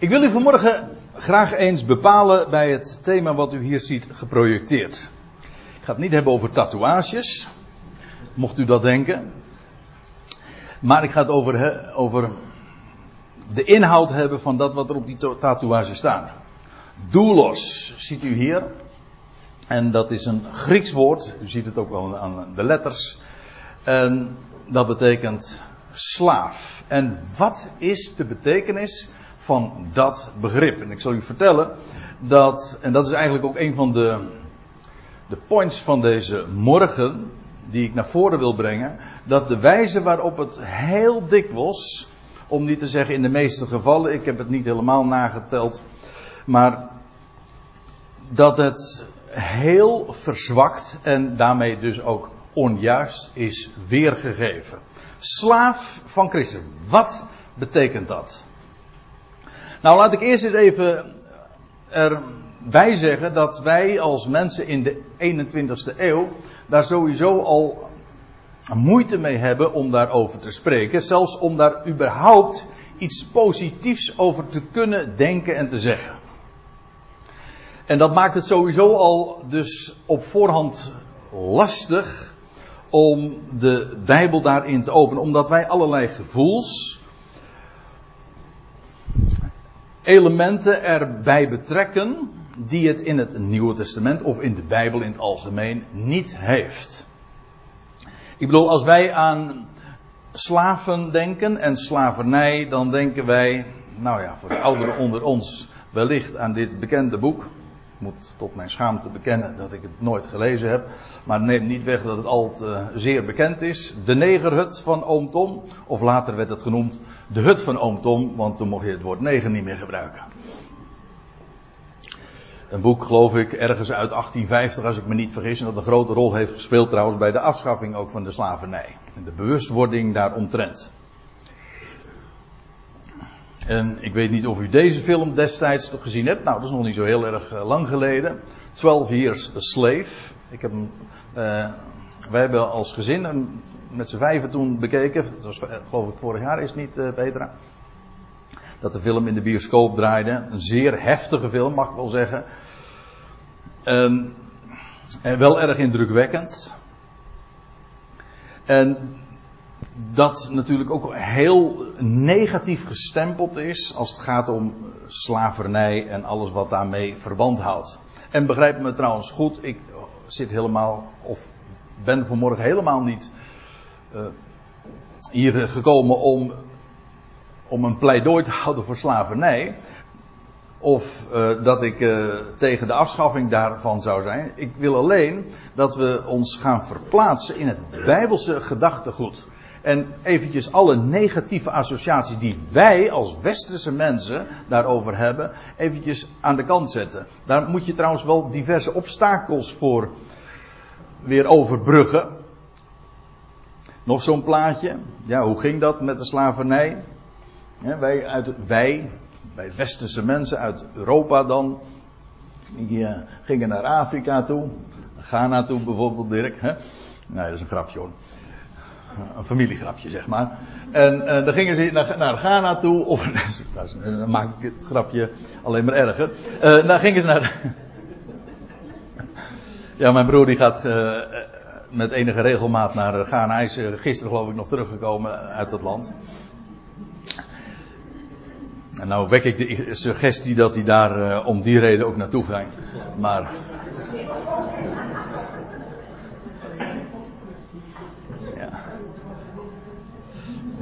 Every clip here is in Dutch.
Ik wil u vanmorgen graag eens bepalen bij het thema wat u hier ziet geprojecteerd. Ik ga het niet hebben over tatoeages, mocht u dat denken. Maar ik ga het over, over de inhoud hebben van dat wat er op die tatoeage staat. Doulos ziet u hier. En dat is een Grieks woord. U ziet het ook wel aan de letters. En dat betekent slaaf. En wat is de betekenis van dat begrip? En ik zal u vertellen dat, en dat is eigenlijk ook een van de, de points van deze morgen, die ik naar voren wil brengen, dat de wijze waarop het heel dikwijls, om niet te zeggen in de meeste gevallen, ik heb het niet helemaal nageteld, maar dat het heel verzwakt en daarmee dus ook onjuist is weergegeven. Slaaf van Christus. Wat betekent dat? Nou, laat ik eerst eens even erbij zeggen dat wij als mensen in de 21ste eeuw daar sowieso al moeite mee hebben om daarover te spreken. Zelfs om daar überhaupt iets positiefs over te kunnen denken en te zeggen. En dat maakt het sowieso al dus op voorhand lastig om de Bijbel daarin te openen, omdat wij allerlei gevoels, elementen erbij betrekken die het in het Nieuwe Testament of in de Bijbel in het algemeen niet heeft. Ik bedoel, als wij aan slaven denken en slavernij, dan denken wij, nou ja, voor de ouderen onder ons wellicht aan dit bekende boek, moet tot mijn schaamte bekennen dat ik het nooit gelezen heb. Maar neem niet weg dat het al uh, zeer bekend is. De negerhut van Oom Tom. Of later werd het genoemd de hut van Oom Tom. Want toen mocht je het woord neger niet meer gebruiken. Een boek, geloof ik, ergens uit 1850, als ik me niet vergis. En dat een grote rol heeft gespeeld trouwens bij de afschaffing ook van de slavernij. En de bewustwording daaromtrent. En ik weet niet of u deze film destijds gezien hebt. Nou, dat is nog niet zo heel erg eh, lang geleden. 12 Years a Slave. Ik heb uh, wij hebben als gezin hem met z'n vijven toen bekeken. Dat was eh, geloof ik vorig jaar is het niet, uh, Petra? Dat de film in de bioscoop draaide. Een zeer heftige film, mag ik wel zeggen. Um, en wel erg indrukwekkend. En dat natuurlijk ook heel negatief gestempeld is als het gaat om slavernij en alles wat daarmee verband houdt. En begrijp me trouwens goed, ik zit helemaal, of ben vanmorgen helemaal niet uh, hier gekomen om, om een pleidooi te houden voor slavernij. Of uh, dat ik uh, tegen de afschaffing daarvan zou zijn. Ik wil alleen dat we ons gaan verplaatsen in het bijbelse gedachtegoed. En eventjes alle negatieve associaties die wij als westerse mensen daarover hebben, eventjes aan de kant zetten. Daar moet je trouwens wel diverse obstakels voor weer overbruggen. Nog zo'n plaatje. Ja, hoe ging dat met de slavernij? Wij, uit, wij, westerse mensen uit Europa dan, die uh, gingen naar Afrika toe. Ghana toe bijvoorbeeld, Dirk. Hè? Nee, dat is een grapje hoor een familiegrapje, zeg maar. En uh, dan gingen ze naar, naar Ghana toe, of dan maak ik het grapje alleen maar erger. Uh, dan gingen ze naar. ja, mijn broer die gaat met enige regelmaat naar Ghana. Hij is gisteren geloof ik nog teruggekomen uit dat land. En nou wek ik de suggestie dat hij daar om die reden ook naartoe ging. Maar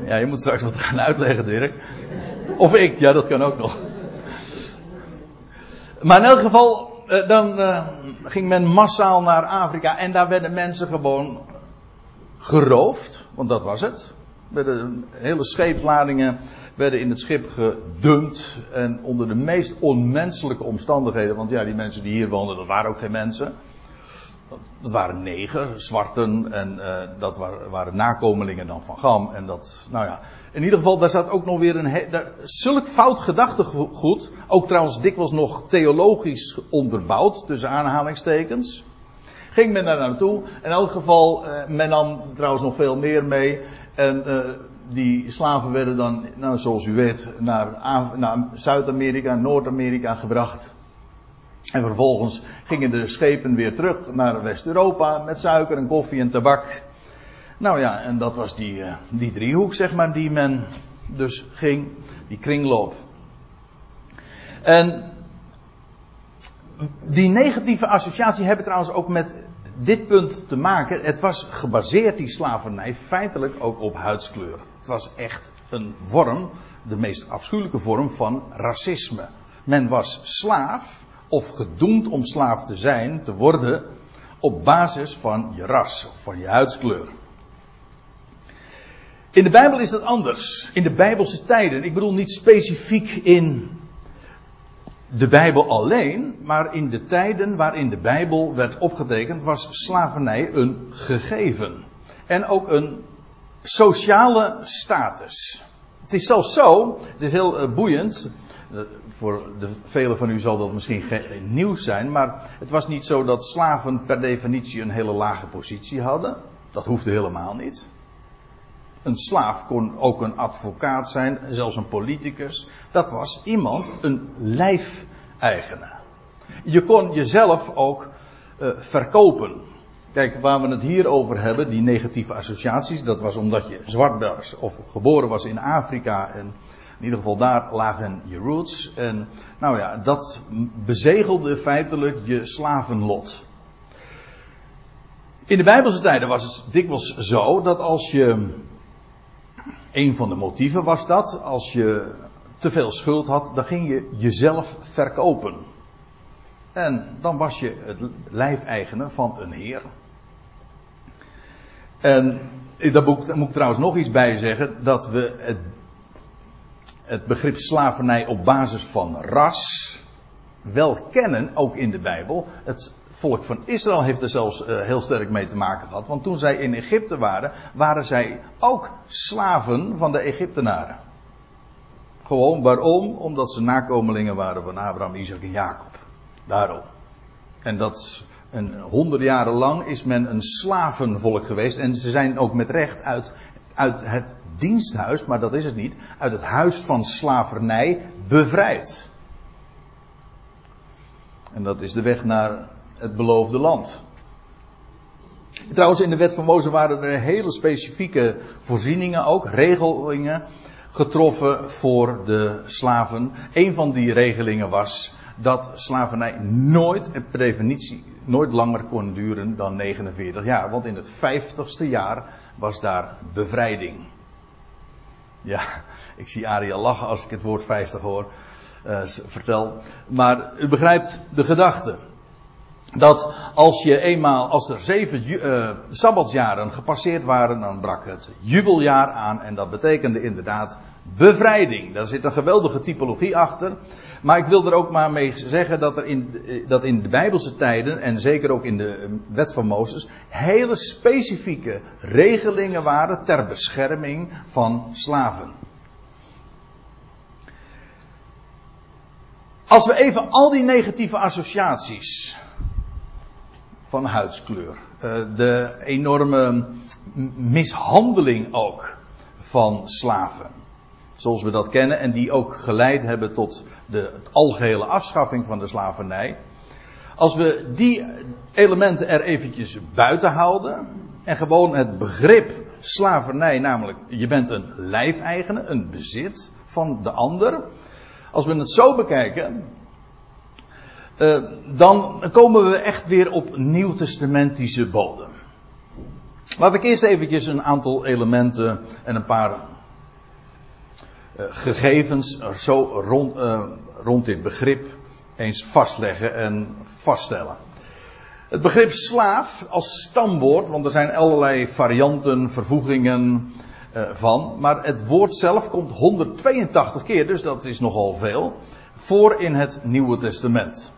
Ja, je moet straks wat gaan uitleggen, Dirk. Of ik, ja, dat kan ook nog. Maar in elk geval, eh, dan uh, ging men massaal naar Afrika en daar werden mensen gewoon geroofd, want dat was het. Werden hele scheepsladingen werden in het schip gedumpt en onder de meest onmenselijke omstandigheden, want ja, die mensen die hier woonden, dat waren ook geen mensen. Dat waren negen, zwarten, en uh, dat waren, nakomelingen dan van Gam. En dat, nou ja. In ieder geval, daar zat ook nog weer een. Daar, zulk fout gedachtegoed. Ook trouwens dikwijls nog theologisch onderbouwd, tussen aanhalingstekens. Ging men daar naartoe. In elk geval, uh, men nam trouwens nog veel meer mee. En uh, die slaven werden dan, nou, zoals u weet, naar, naar Zuid-Amerika, Noord-Amerika gebracht. En vervolgens gingen de schepen weer terug naar West-Europa met suiker en koffie en tabak. Nou ja, en dat was die, uh, die driehoek, zeg maar, die men dus ging, die kringloop. En die negatieve associatie hebben trouwens ook met dit punt te maken. Het was gebaseerd, die slavernij, feitelijk ook op huidskleur. Het was echt een vorm, de meest afschuwelijke vorm van racisme. Men was slaaf, of gedoemd om slaaf te zijn, te worden, op basis van je ras, of van je huidskleur. In de Bijbel is dat anders. In de Bijbelse tijden. Ik bedoel niet specifiek in de Bijbel alleen, maar in de tijden waarin de Bijbel werd opgetekend, was slavernij een gegeven. En ook een sociale status. Het is zelfs zo, het is heel uh, boeiend. Voor de velen van u zal dat misschien geen nieuws zijn, maar het was niet zo dat slaven per definitie een hele lage positie hadden. Dat hoefde helemaal niet. Een slaaf kon ook een advocaat zijn, zelfs een politicus. Dat was iemand, een lijfeigenaar. Je kon jezelf ook uh, verkopen. Kijk, waar we het hier over hebben, die negatieve associaties, dat was omdat je zwart was of geboren was in Afrika en in ieder geval daar lagen je roots. En nou ja, dat bezegelde feitelijk je slavenlot. In de Bijbelse tijden was het dikwijls zo dat als je een van de motieven was dat, als je te veel schuld had, dan ging je jezelf verkopen. En dan was je het lijfeigene van een heer. En daar moet, moet ik trouwens nog iets bij zeggen, dat we het, het begrip slavernij op basis van ras wel kennen, ook in de Bijbel. Het volk van Israël heeft er zelfs uh, heel sterk mee te maken gehad. Want toen zij in Egypte waren, waren zij ook slaven van de Egyptenaren. Gewoon waarom? Omdat ze nakomelingen waren van Abraham, Isaac en Jacob. Daarom. En dat een honderd jaren lang is men een slavenvolk geweest. En ze zijn ook met recht uit, uit het diensthuis, maar dat is het niet, uit het huis van slavernij bevrijd. En dat is de weg naar het beloofde land. Trouwens, in de wet van Mozes waren er hele specifieke voorzieningen ook, regelingen getroffen voor de slaven. Een van die regelingen was dat slavernij nooit, per definitie, nooit langer kon duren dan 49 jaar. Want in het 50ste jaar was daar bevrijding. Ja, ik zie Aria lachen als ik het woord 50 hoor, uh, vertel. Maar u begrijpt de gedachte dat als je eenmaal, als er zeven uh, sabbatsjaren gepasseerd waren, dan brak het jubeljaar aan en dat betekende inderdaad bevrijding. Daar zit een geweldige typologie achter. Maar ik wil er ook maar mee zeggen dat er in, dat in de Bijbelse tijden, en zeker ook in de wet van Mozes, hele specifieke regelingen waren ter bescherming van slaven. Als we even al die negatieve associaties van huidskleur. Uh, de enorme mishandeling ook van slaven. Zoals we dat kennen en die ook geleid hebben tot de algehele afschaffing van de slavernij. Als we die elementen er eventjes buiten houden en gewoon het begrip slavernij, namelijk je bent een lijfeigene, een bezit van de ander. Als we het zo bekijken, uh, dan komen we echt weer op nieuwtestamentische bodem. Laat ik eerst eventjes een aantal elementen en een paar uh, gegevens zo rond, uh, rond dit begrip eens vastleggen en vaststellen. Het begrip slaaf als stamwoord, want er zijn allerlei varianten, vervoegingen van, maar het woord zelf komt 182 keer, dus dat is nogal veel, voor in het Nieuwe Testament.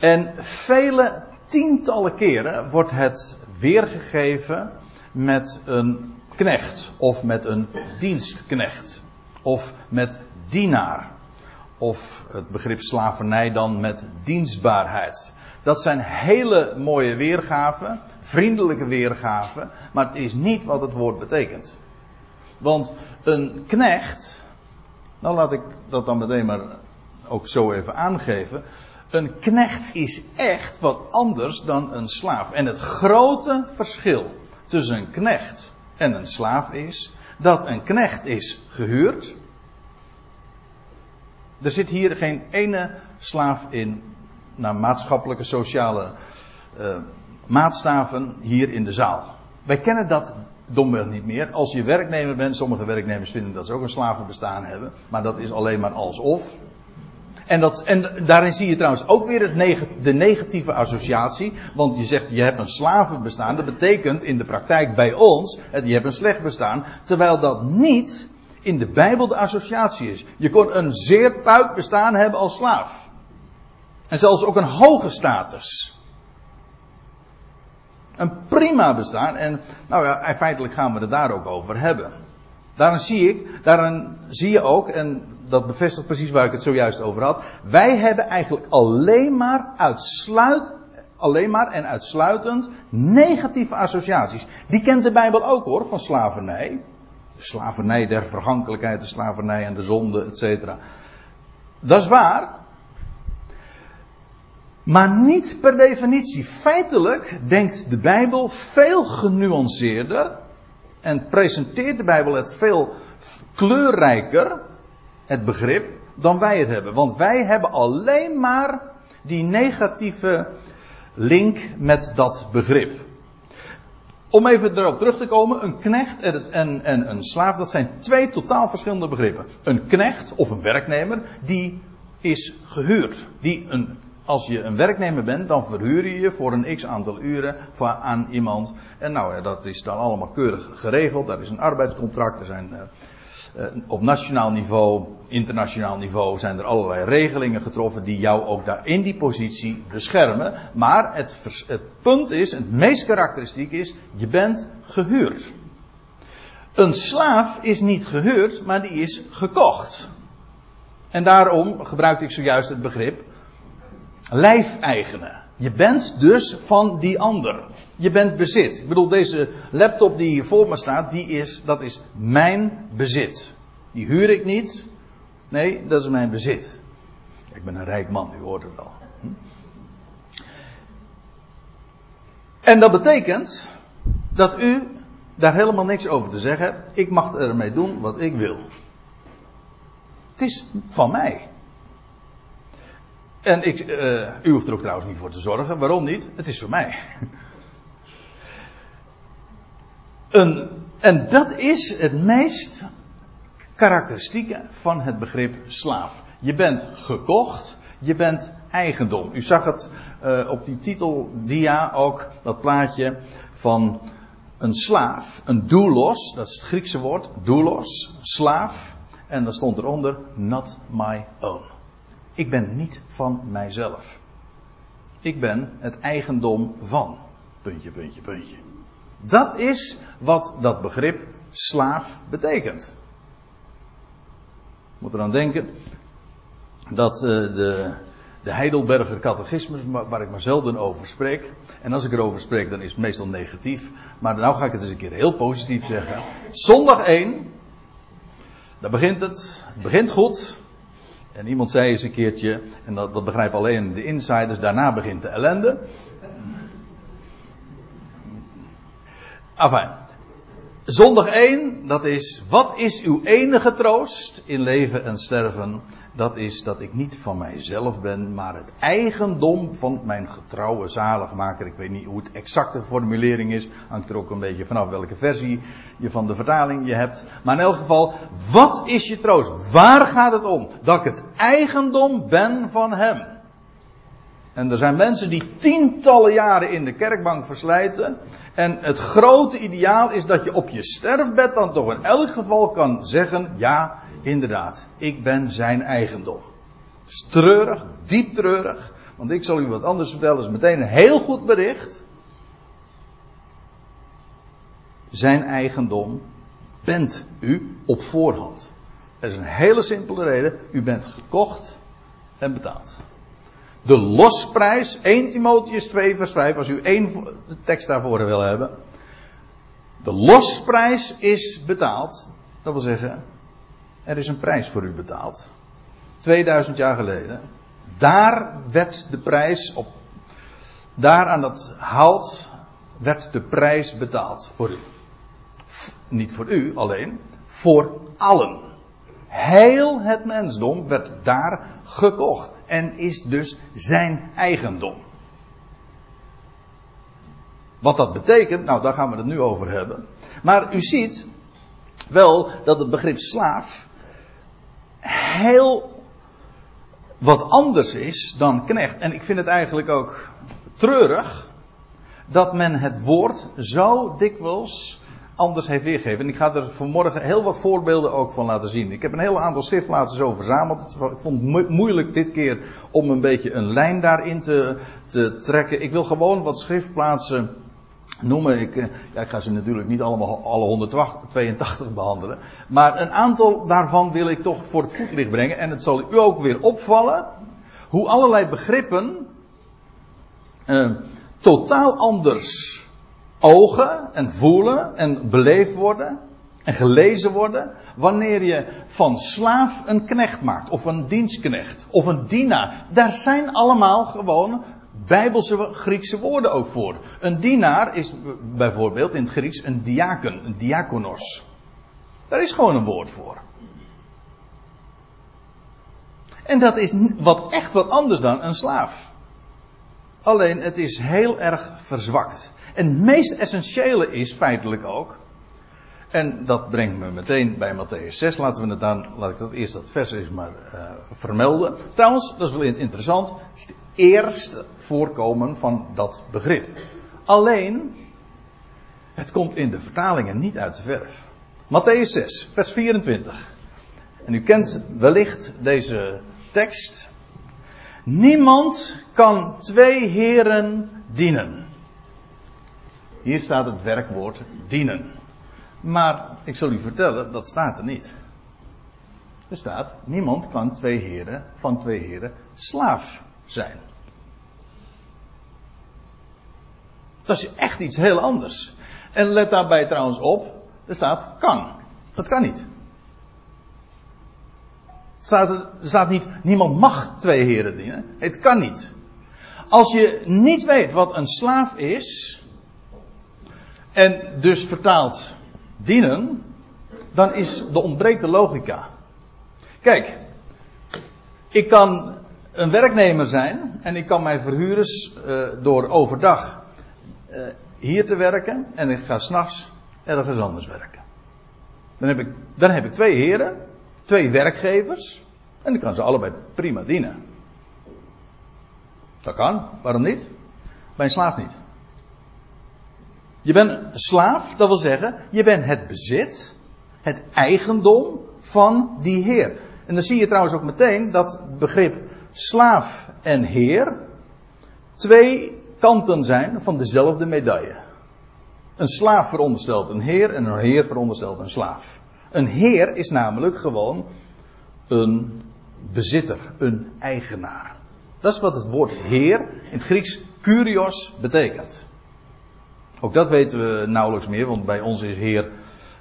En vele tientallen keren wordt het weergegeven met een knecht of met een dienstknecht of met dienaar. Of het begrip slavernij dan met dienstbaarheid. Dat zijn hele mooie weergaven, vriendelijke weergaven, maar het is niet wat het woord betekent. Want een knecht, nou laat ik dat dan meteen maar ook zo even aangeven. Een knecht is echt wat anders dan een slaaf. En het grote verschil tussen een knecht en een slaaf is dat een knecht is gehuurd. Er zit hier geen ene slaaf in naar maatschappelijke, sociale uh, maatstaven hier in de zaal. Wij kennen dat domweg niet meer. Als je werknemer bent, sommige werknemers vinden dat ze ook een slavenbestaan hebben, maar dat is alleen maar alsof. En, dat, en daarin zie je trouwens ook weer het de negatieve associatie. Want je zegt je hebt een slavenbestaan. Dat betekent in de praktijk bij ons, je hebt een slecht bestaan. Terwijl dat niet in de Bijbel de associatie is. Je kon een zeer puik bestaan hebben als slaaf. En zelfs ook een hoge status. Een prima bestaan. En nou ja, feitelijk gaan we het daar ook over hebben. Daarin zie ik, daarin zie je ook, en dat bevestigt precies waar ik het zojuist over had. Wij hebben eigenlijk alleen maar uitsluit, alleen maar en uitsluitend negatieve associaties. Die kent de Bijbel ook hoor, van slavernij. De slavernij der vergankelijkheid, de slavernij en de zonde, et cetera. Dat is waar. Maar niet per definitie. Feitelijk denkt de Bijbel veel genuanceerder en presenteert de Bijbel het veel kleurrijker, het begrip, dan wij het hebben. Want wij hebben alleen maar die negatieve link met dat begrip. Om even erop terug te komen, een knecht en, en een slaaf, dat zijn twee totaal verschillende begrippen. Een knecht of een werknemer, die is gehuurd. Die een als je een werknemer bent, dan verhuur je je voor een x aantal uren aan iemand. En nou ja, dat is dan allemaal keurig geregeld. Daar is een arbeidscontract. Er zijn uh, op nationaal niveau, internationaal niveau zijn er allerlei regelingen getroffen die jou ook daar in die positie beschermen. Maar het, het punt is, het meest karakteristiek is, je bent gehuurd. Een slaaf is niet gehuurd, maar die is gekocht. En daarom gebruikte ik zojuist het begrip lijfeigenen. Je bent dus van die ander. Je bent bezit. Ik bedoel, deze laptop die hier voor me staat, die is, dat is mijn bezit. Die huur ik niet. Nee, dat is mijn bezit. Ik ben een rijk man, u hoort het al. Hm? En dat betekent dat u daar helemaal niks over te zeggen hebt. Ik mag ermee doen wat ik wil. Het is van mij. En ik, uh, u hoeft er ook trouwens niet voor te zorgen. Waarom niet? Het is voor mij. Een, en dat is het meest karakteristieke van het begrip slaaf. Je bent gekocht, je bent eigendom. U zag het uh, op die titeldia ook, dat plaatje van een slaaf, een doulos, dat is het Griekse woord, doulos, slaaf. En dan stond eronder, not my own. Ik ben niet van mijzelf. Ik ben het eigendom van. Puntje, puntje, puntje. Dat is wat dat begrip slaaf betekent. Moet er aan denken dat uh, de, de Heidelberger catechismus, waar ik maar zelden over spreek. En als ik erover spreek, dan is het meestal negatief. Maar nu ga ik het eens een keer heel positief zeggen. Zondag 1, daar begint het. Het begint goed. En iemand zei eens een keertje, en dat, dat begrijpen alleen de insiders, daarna begint de ellende. Enfin, zondag 1, dat is, wat is uw enige troost in leven en sterven? Dat is dat ik niet van mijzelf ben, maar het eigendom van mijn getrouwe zaligmaker. Ik weet niet hoe het exacte formulering is. Hangt er ook een beetje vanaf welke versie je van de vertaling je hebt. Maar in elk geval, wat is je troost? Waar gaat het om? Dat ik het eigendom ben van hem. En er zijn mensen die tientallen jaren in de kerkbank verslijten. En het grote ideaal is dat je op je sterfbed dan toch in elk geval kan zeggen: ja, inderdaad, ik ben zijn eigendom. Treurig, diep treurig. Want ik zal u wat anders vertellen, dat is meteen een heel goed bericht. Zijn eigendom bent u op voorhand. Er is een hele simpele reden. U bent gekocht en betaald. De losprijs, 1 Timotheus 2 vers 5, als u één tekst daarvoor wil hebben. De losprijs is betaald. Dat wil zeggen, er is een prijs voor u betaald. 2000 jaar geleden. Daar werd de prijs op. Daar aan dat hout werd de prijs betaald voor u. niet voor u alleen, voor allen. Heel het mensdom werd daar gekocht en is dus zijn eigendom. Wat dat betekent, nou daar gaan we het nu over hebben. Maar u ziet wel dat het begrip slaaf heel wat anders is dan knecht. En ik vind het eigenlijk ook treurig dat men het woord zo dikwijls anders heeft weergegeven. En ik ga er vanmorgen heel wat voorbeelden ook van laten zien. Ik heb een heel aantal schriftplaatsen zo verzameld. Ik vond het moeilijk dit keer om een beetje een lijn daarin te, te trekken. Ik wil gewoon wat schriftplaatsen noemen. Ik, eh, ja, ik ga ze natuurlijk niet allemaal alle 182 behandelen. Maar een aantal daarvan wil ik toch voor het voetlicht brengen. En het zal u ook weer opvallen hoe allerlei begrippen eh, totaal anders ogen en voelen en beleefd worden en gelezen worden wanneer je van slaaf een knecht maakt of een dienstknecht of een dienaar. Daar zijn allemaal gewoon bijbelse Griekse woorden ook voor. Een dienaar is bijvoorbeeld in het Grieks een diaken, een diakonos. Daar is gewoon een woord voor. En dat is wat echt wat anders dan een slaaf. Alleen het is heel erg verzwakt. En het meest essentiële is feitelijk ook. En dat brengt me meteen bij Matthäus 6. Laten we het dan, laat ik dat eerst dat vers eens maar uh, vermelden. Trouwens, dat is wel interessant. Het is het eerste voorkomen van dat begrip. Alleen, het komt in de vertalingen niet uit de verf. Matthäus 6, vers 24. En u kent wellicht deze tekst. Niemand kan twee heren dienen. Hier staat het werkwoord dienen. Maar ik zal u vertellen, dat staat er niet. Er staat, niemand kan twee heren, van twee heren slaaf zijn. Dat is echt iets heel anders. En let daarbij trouwens op, er staat kan. Dat kan niet. Er staat, staat niet, niemand mag twee heren dienen. Het kan niet. Als je niet weet wat een slaaf is, en dus vertaald dienen, dan is de ontbreekt logica. Kijk, ik kan een werknemer zijn en ik kan mij verhuren uh, door overdag uh, hier te werken en ik ga s'nachts ergens anders werken. Dan heb, ik, dan heb ik twee heren, twee werkgevers en ik kan ze allebei prima dienen. Dat kan, waarom niet? Bij een slaaf niet. Je bent slaaf, dat wil zeggen, je bent het bezit, het eigendom van die Heer. En dan zie je trouwens ook meteen dat begrip slaaf en Heer twee kanten zijn van dezelfde medaille. Een slaaf veronderstelt een Heer en een Heer veronderstelt een slaaf. Een Heer is namelijk gewoon een bezitter, een eigenaar. Dat is wat het woord Heer in het Grieks kurios betekent. Ook dat weten we nauwelijks meer, want bij ons is Heer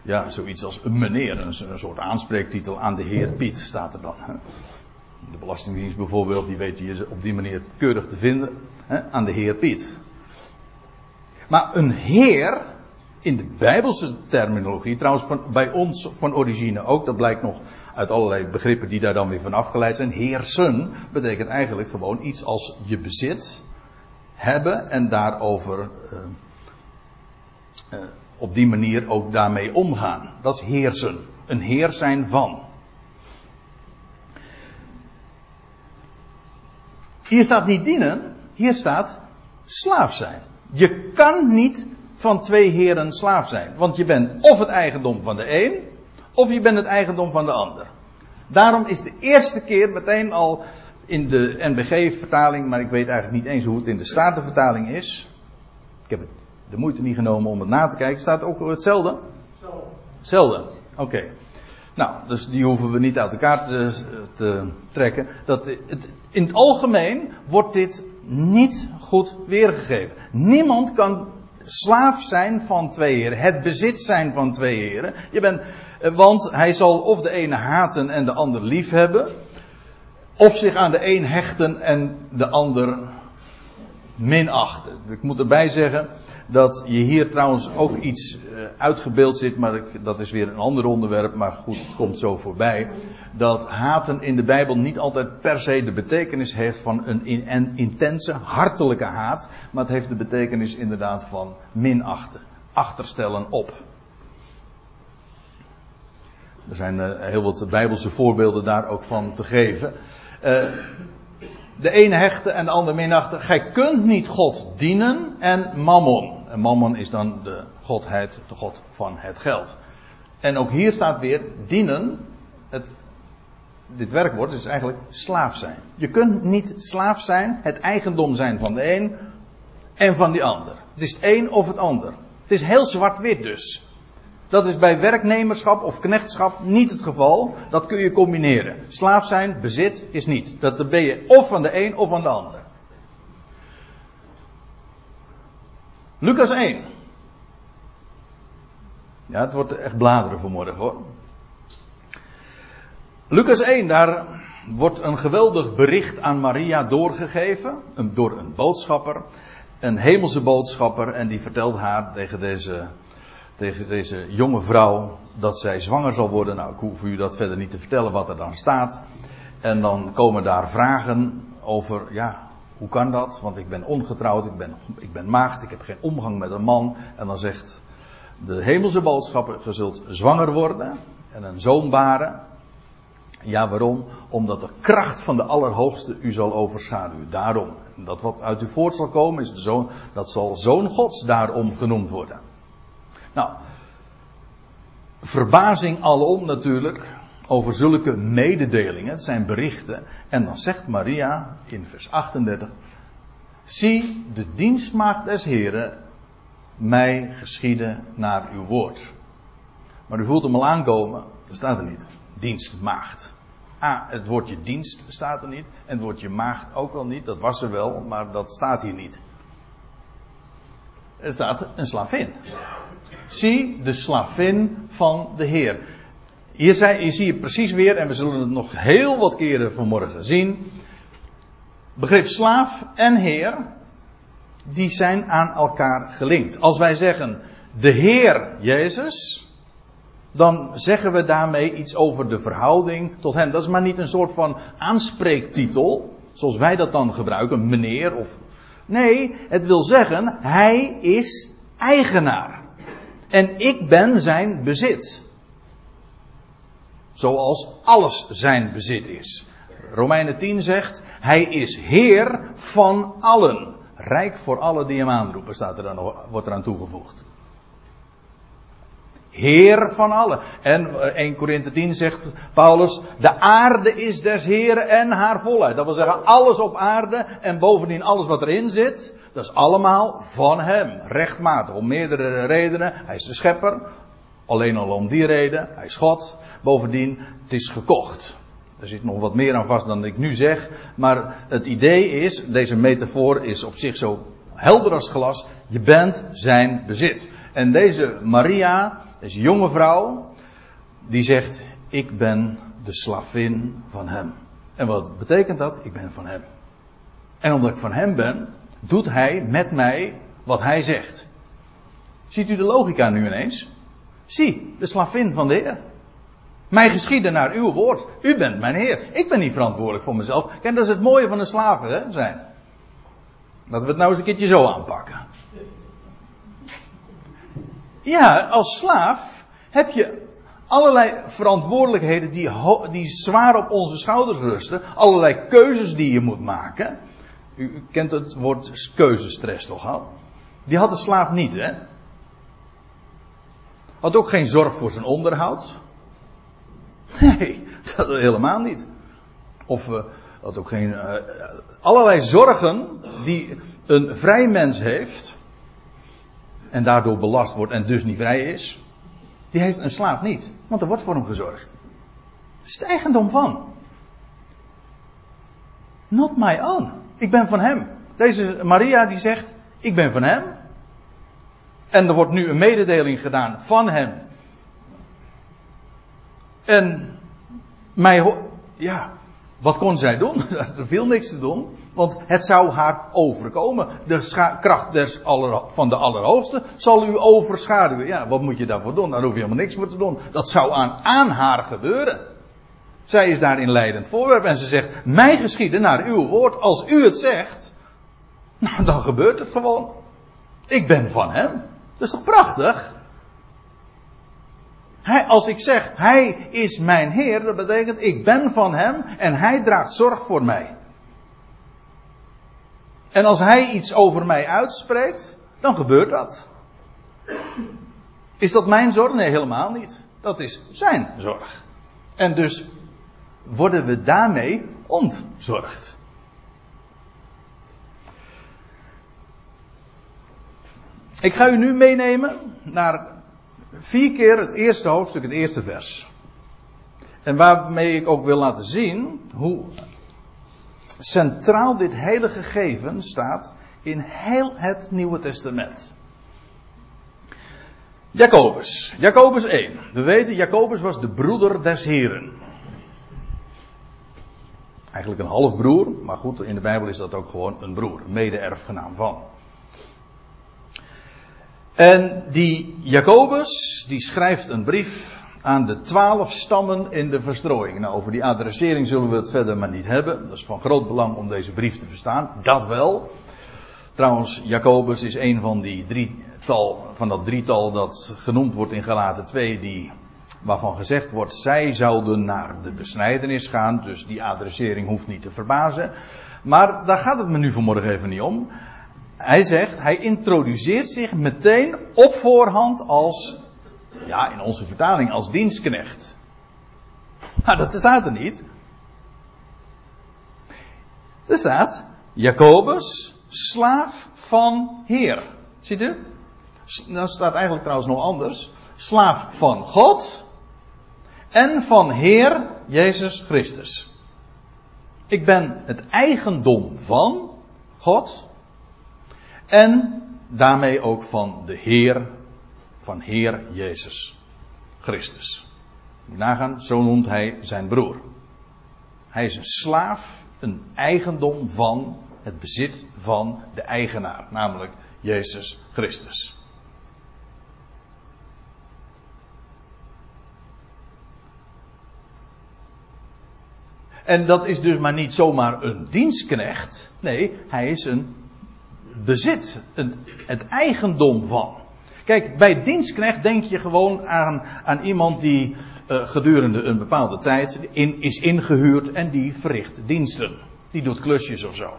ja, zoiets als een meneer, een, soort aanspreektitel aan de Heer Piet staat er dan. De Belastingdienst bijvoorbeeld, die weet je op die manier keurig te vinden hè, aan de Heer Piet. Maar een Heer, in de Bijbelse terminologie, trouwens van, bij ons van origine ook, dat blijkt nog uit allerlei begrippen die daar dan weer van afgeleid zijn. Heersen betekent eigenlijk gewoon iets als je bezit, hebben en daarover. Uh, uh, op die manier ook daarmee omgaan. Dat is heersen. Een heer zijn van. Hier staat niet dienen, hier staat slaaf zijn. Je kan niet van twee heren slaaf zijn. Want je bent of het eigendom van de een, of je bent het eigendom van de ander. Daarom is de eerste keer meteen al in de NBG-vertaling, maar ik weet eigenlijk niet eens hoe het in de Statenvertaling is. Ik heb het de moeite niet genomen om het na te kijken. Staat ook hetzelfde? Hetzelfde. Oké. Nou, dus die hoeven we niet uit elkaar te, te trekken. Dat het, in het algemeen wordt dit niet goed weergegeven. Niemand kan slaaf zijn van twee heren. Het bezit zijn van twee heren. Je bent Eh, Want hij zal of de ene haten en de ander lief hebben. Of zich aan de een hechten en de ander minachten. Ik moet erbij zeggen dat je hier trouwens ook iets eh, uitgebeeld zit, maar dat is weer een ander onderwerp, maar goed, het komt zo voorbij. Dat haten in de Bijbel niet altijd per se de betekenis heeft van een, in, een intense, hartelijke haat, maar het heeft de betekenis inderdaad van minachten, achterstellen op. Er zijn uh, heel wat Bijbelse voorbeelden daar ook van te geven. Uh, de ene hechte en de ander minachten. Gij kunt niet God dienen en mammon. En mammon is dan de godheid, de god van het geld. En ook hier staat weer dienen. Het, dit werkwoord is eigenlijk slaaf zijn. Je kunt niet slaaf zijn, het eigendom zijn van de een en van die ander. Het is het een of het ander. Het is heel zwart-wit dus. Dat is bij werknemerschap of knechtschap niet het geval. Dat kun je combineren. Slaaf zijn, bezit is niet. Dat ben je of van de een of van de ander. Lucas 1. Ja, het wordt echt bladeren vanmorgen hoor. Lucas 1, daar wordt een geweldig bericht aan Maria doorgegeven. Door een boodschapper. Een hemelse boodschapper. En die vertelt haar tegen deze tegen deze jonge vrouw dat zij zwanger zal worden. Nou, ik hoef u dat verder niet te vertellen wat er dan staat. En dan komen daar vragen over, ja, hoe kan dat? Want ik ben ongetrouwd, ik ben, ik ben maagd, ik heb geen omgang met een man. En dan zegt de hemelse boodschapper, je zult zwanger worden en een zoon baren. Ja, waarom? Omdat de kracht van de Allerhoogste u zal overschaduwen. Daarom. Dat wat uit u voort zal komen, is de zoon, dat zal zoon Gods daarom genoemd worden. Nou, verbazing alom natuurlijk over zulke mededelingen. Het zijn berichten. En dan zegt Maria in vers 38. Zie de dienstmaagd des Heren mij geschieden naar uw woord. Maar u voelt hem al aankomen. Dat staat er niet. Dienstmaagd. Ah, het woordje dienst staat er niet. En het woordje maagd ook al niet. Dat was er wel, maar dat staat hier niet. Er staat een slavin. Zie de slavin van de Heer. Hier, zie je precies weer, en we zullen het nog heel wat keren vanmorgen zien. Begrip slaaf en Heer, die zijn aan elkaar gelinkt. Als wij zeggen de Heer Jezus, dan zeggen we daarmee iets over de verhouding tot Hem. Dat is maar niet een soort van aanspreektitel, zoals wij dat dan gebruiken, meneer of. Nee, het wil zeggen, Hij is eigenaar. En ik ben zijn bezit. Zoals alles zijn bezit is. Romeinen 10 zegt, hij is heer van allen. Rijk voor alle die hem aanroepen, staat er dan, wordt eraan toegevoegd. Heer van allen. En 1 Korinthe 10 zegt Paulus, de aarde is des Heren en haar volheid. Dat wil zeggen, alles op aarde en bovendien alles wat erin zit, dat is allemaal van hem. Rechtmatig, om meerdere redenen. Hij is de schepper. Alleen al om die reden. Hij is God. Bovendien, het is gekocht. Er zit nog wat meer aan vast dan ik nu zeg. Maar het idee is, deze metafoor is op zich zo helder als glas. Je bent zijn bezit. En deze Maria, deze jonge vrouw, die zegt, ik ben de slavin van hem. En wat betekent dat? Ik ben van hem. En omdat ik van hem ben, doet hij met mij wat hij zegt. Ziet u de logica nu ineens? Zie, de slavin van de Heer. Mij geschieden naar uw woord. U bent mijn Heer. Ik ben niet verantwoordelijk voor mezelf. Kijk, dat is het mooie van een slaven hè, zijn. Laten we het nou eens een keertje zo aanpakken. Ja, als slaaf heb je allerlei verantwoordelijkheden die, die zwaar op onze schouders rusten. Allerlei keuzes die je moet maken. U kent het woord keuzestress toch al? Die had de slaaf niet, hè? Had ook geen zorg voor zijn onderhoud. Nee, dat helemaal niet. Of uh, had ook geen. Uh, allerlei zorgen die een vrij mens heeft. En daardoor belast wordt en dus niet vrij is. Die heeft een slaaf niet. Want er wordt voor hem gezorgd. Is het eigendom van. Not my own. Ik ben van hem. Deze Maria die zegt, ik ben van hem. En er wordt nu een mededeling gedaan van hem. En mij, ja, wat kon zij doen? er viel niks te doen, want het zou haar overkomen. De kracht des aller, van de Allerhoogste zal u overschaduwen. Ja, wat moet je daarvoor doen? Daar hoef je helemaal niks voor te doen. Dat zou aan, aan haar gebeuren. Zij is daarin leidend voorwerp en ze zegt: Mij geschieden naar uw woord. Als u het zegt, nou, dan gebeurt het gewoon. Ik ben van hem. Dat is toch prachtig? Hij, als ik zeg, hij is mijn Heer, dat betekent ik ben van hem en hij draagt zorg voor mij. En als hij iets over mij uitspreekt, dan gebeurt dat. Is dat mijn zorg? Nee, helemaal niet. Dat is zijn zorg. En dus worden we daarmee ontzorgd. Ik ga u nu meenemen naar vier keer het eerste hoofdstuk, het eerste vers. En waarmee ik ook wil laten zien hoe centraal dit hele gegeven staat in heel het Nieuwe Testament. Jacobus, Jacobus 1. We weten, Jacobus was de broeder des Heren. Eigenlijk een halfbroer, maar goed, in de Bijbel is dat ook gewoon een broer, mede-erfgenaam van. En die Jacobus, die schrijft een brief aan de twaalf stammen in de verstrooiing. Nou, over die adressering zullen we het verder maar niet hebben. Dat is van groot belang om deze brief te verstaan. Dat wel. Trouwens, Jacobus is een van die drietal, van dat drietal dat genoemd wordt in Galaten 2, die, waarvan gezegd wordt, zij zouden naar de besnijdenis gaan, dus die adressering hoeft niet te verbazen. Maar daar gaat het me nu vanmorgen even niet om. Hij zegt, hij introduceert zich meteen op voorhand als, ja, in onze vertaling als dienstknecht. Maar dat staat er niet. Er staat, Jacobus, slaaf van Heer. Ziet u? Dat staat eigenlijk trouwens nog anders. Slaaf van God en van Heer Jezus Christus. Ik ben het eigendom van God en daarmee ook van de Heer, van Heer Jezus Christus. Moet nagaan, zo noemt hij zijn broer. Hij is een slaaf, een eigendom van het bezit van de eigenaar, namelijk Jezus Christus. En dat is dus maar niet zomaar een dienstknecht. Nee, hij is een bezit, het, het eigendom van. Kijk, bij dienstknecht denk je gewoon aan, aan iemand die uh, gedurende een bepaalde tijd in, is ingehuurd en die verricht diensten. Die doet klusjes of zo.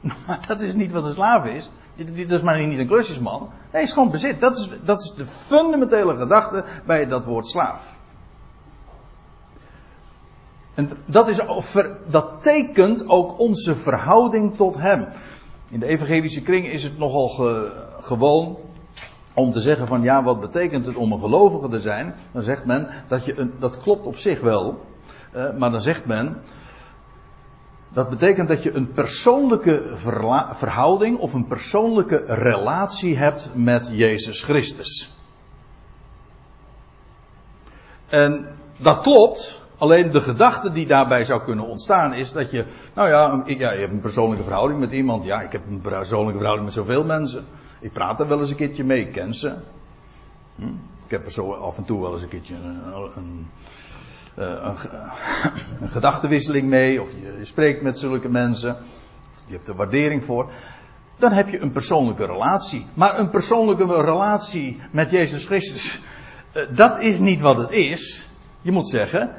Maar dat is niet wat een slaaf is. Dat is maar niet een klusjesman. Hij is gewoon bezit. Dat is, dat is de fundamentele gedachte bij dat woord slaaf. En dat, is, dat tekent ook onze verhouding tot hem. In de evangelische kring is het nogal gewoon om te zeggen van ja, wat betekent het om een gelovige te zijn? Dan zegt men dat je een, dat klopt op zich wel, uh, maar dan zegt men dat betekent dat je een persoonlijke verhouding of een persoonlijke relatie hebt met Jezus Christus. En dat klopt, Alleen de gedachte die daarbij zou kunnen ontstaan is dat je, nou ja, ja, je hebt een persoonlijke verhouding met iemand. Ja, ik heb een persoonlijke verhouding met zoveel mensen. Ik praat er wel eens een keertje mee, ik ken ze. Hm? Ik heb er zo af en toe wel eens een keertje een, een, een, een gedachtenwisseling mee. Of je, spreekt met zulke mensen. Of je hebt er waardering voor. Dan heb je een persoonlijke relatie. Maar een persoonlijke relatie met Jezus Christus, eh, dat is niet wat het is. Je moet zeggen,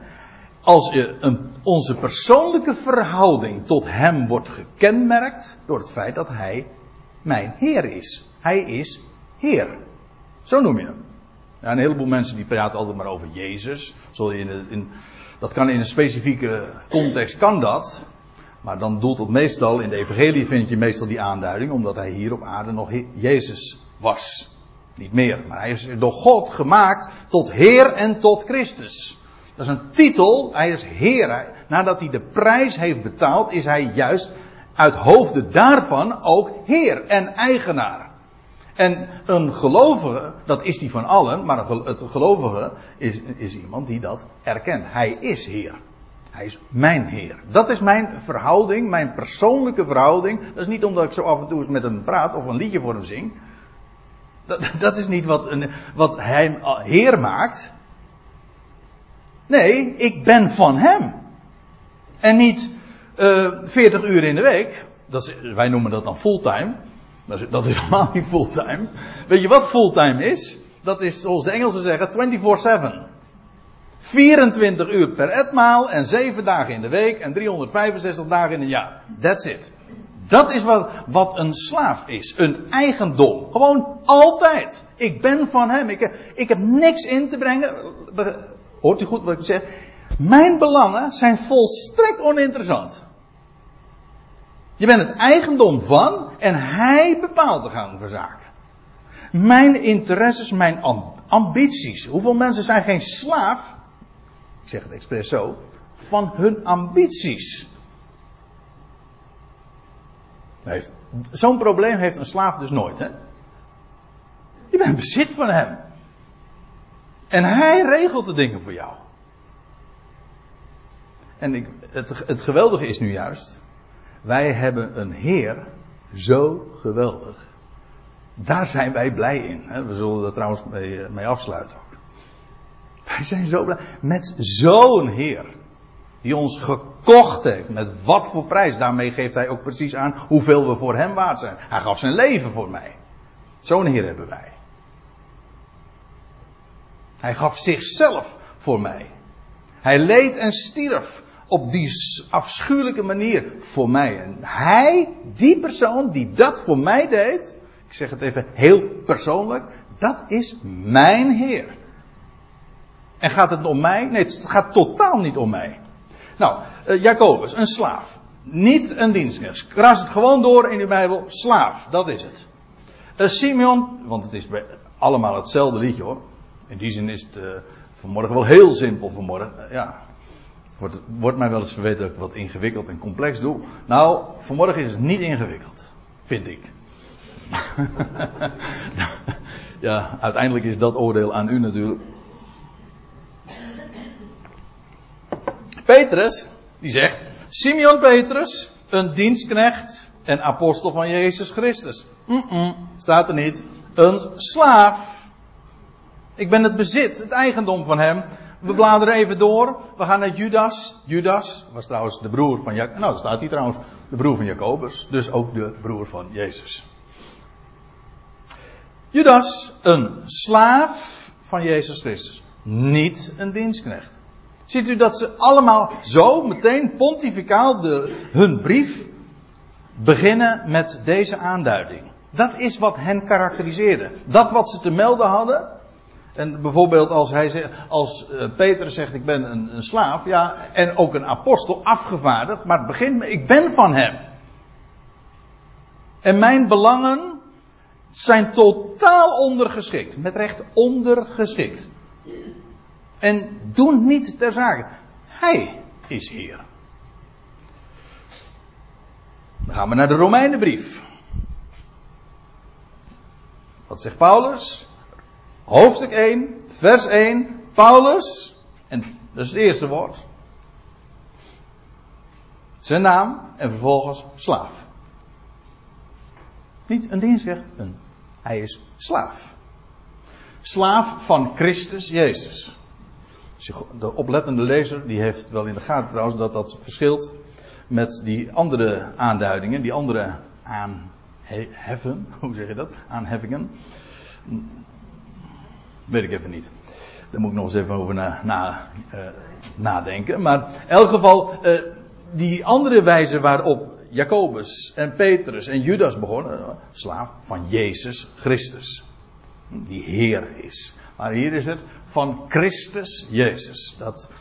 als een, onze persoonlijke verhouding tot Hem wordt gekenmerkt door het feit dat Hij mijn Heer is. Hij is Heer. Zo noem je hem. Een heleboel mensen die praten altijd maar over Jezus. In, dat kan in een specifieke context, kan dat. Maar dan doelt het meestal, in de evangelie vind je meestal die aanduiding, omdat hij hier op aarde nog Jezus was. Niet meer, maar hij is door God gemaakt tot Heer en tot Christus. Dat is een titel. Hij is Heer. Nadat hij de prijs heeft betaald, is hij juist uit hoofde daarvan ook Heer en eigenaar. En een gelovige, dat is die van allen, maar het gelovige is, is iemand die dat erkent. Hij is Heer. Hij is mijn Heer. Dat is mijn verhouding, mijn persoonlijke verhouding. Dat is niet omdat ik zo af en toe eens met hem praat of een liedje voor hem zing. Dat, dat is niet wat, een, wat hij Heer maakt. Nee, ik ben van hem. En niet uh, eh, 40 uur in de week. Dat wij noemen dat dan fulltime. Dat is, dat is helemaal niet fulltime. Weet je wat fulltime is? Dat is, zoals de Engelsen zeggen, 24-7. 24 uur per etmaal en 7 dagen in de week en 365 dagen in een jaar. That's it. Dat is wat, wat een slaaf is. Een eigendom. Gewoon altijd. Ik ben van hem. Ik, ik heb niks in te brengen. Hoort u goed wat ik zeg? Mijn belangen zijn volstrekt oninteressant. Je bent het eigendom van en hij bepaalt de gang van zaken. Mijn interesses, mijn ambities. Hoeveel mensen zijn geen slaaf? Ik zeg het expres zo. Van hun ambities. Zo'n probleem heeft een slaaf dus nooit, hè? Je bent bezit van hem. En hij regelt de dingen voor jou. En ik, het, het geweldige is nu juist. Wij hebben een Heer zo geweldig. Daar zijn wij blij in. We zullen er trouwens mee, mee afsluiten. Wij zijn zo blij met zo'n Heer. Die ons gekocht heeft. Met wat voor prijs. Daarmee geeft hij ook precies aan hoeveel we voor hem waard zijn. Hij gaf zijn leven voor mij. Zo'n Heer hebben wij. Hij gaf zichzelf voor mij. Hij leed en stierf op die afschuwelijke manier voor mij. En hij, die persoon die dat voor mij deed, ik zeg het even heel persoonlijk, dat is mijn Heer. En gaat het om mij? Nee, het gaat totaal niet om mij. Nou, uh, Jacobus, een slaaf. Niet een dienstknecht. Kras het gewoon door in de Bijbel. Slaaf, dat is het. Uh, Simeon, want het is allemaal hetzelfde liedje hoor. In die zin is het uh, vanmorgen wel heel simpel vanmorgen. ja, Wordt, wordt mij wel eens verweten dat ik wat ingewikkeld en complex doe. Nou, vanmorgen is het niet ingewikkeld. Vind ik. ja, uiteindelijk is dat oordeel aan u natuurlijk. Petrus, die zegt, Simeon Petrus, een dienstknecht en apostel van Jezus Christus. -mm, staat er niet. Een slaaf. Ik ben het bezit, het eigendom van hem. We bladeren even door. We gaan naar Judas. Judas was trouwens de broer van Jacobus. Nou, daar staat hij trouwens. De broer van Jacobus. Dus ook de broer van Jezus. Judas, een slaaf van Jezus Christus. Niet een dienstknecht. Ziet u dat ze allemaal zo meteen pontificaal de, hun brief beginnen met deze aanduiding. Dat is wat hen karakteriseerde. Dat wat ze te melden hadden, en bijvoorbeeld als, hij, als uh, Peter zegt ik ben een, een, slaaf, ja, en ook een apostel afgevaardigd, maar het begint met ik ben van hem. En mijn belangen zijn totaal ondergeschikt, met recht ondergeschikt. En doen niet ter zake. Hij is Heer. Dan gaan we naar de Romeinenbrief. Wat zegt Paulus? Hoofdstuk 1, vers 1, Paulus, en dat is het eerste woord. Zijn naam en vervolgens slaaf. Niet een dienstknecht, een, hij is slaaf. Slaaf van Christus Jezus. De oplettende lezer die heeft wel in de gaten trouwens dat dat verschilt met die andere aanduidingen, die andere aanheffen, hoe zeg je dat? Aanheffingen. Weet ik even niet. Daar moet ik nog eens even over na, uh, nadenken. Maar in elk geval, uh, die andere wijze waarop Jacobus en Petrus en Judas begonnen, uh, van Jezus Christus. Die Heer is. Maar hier is het van Christus Jezus. Dat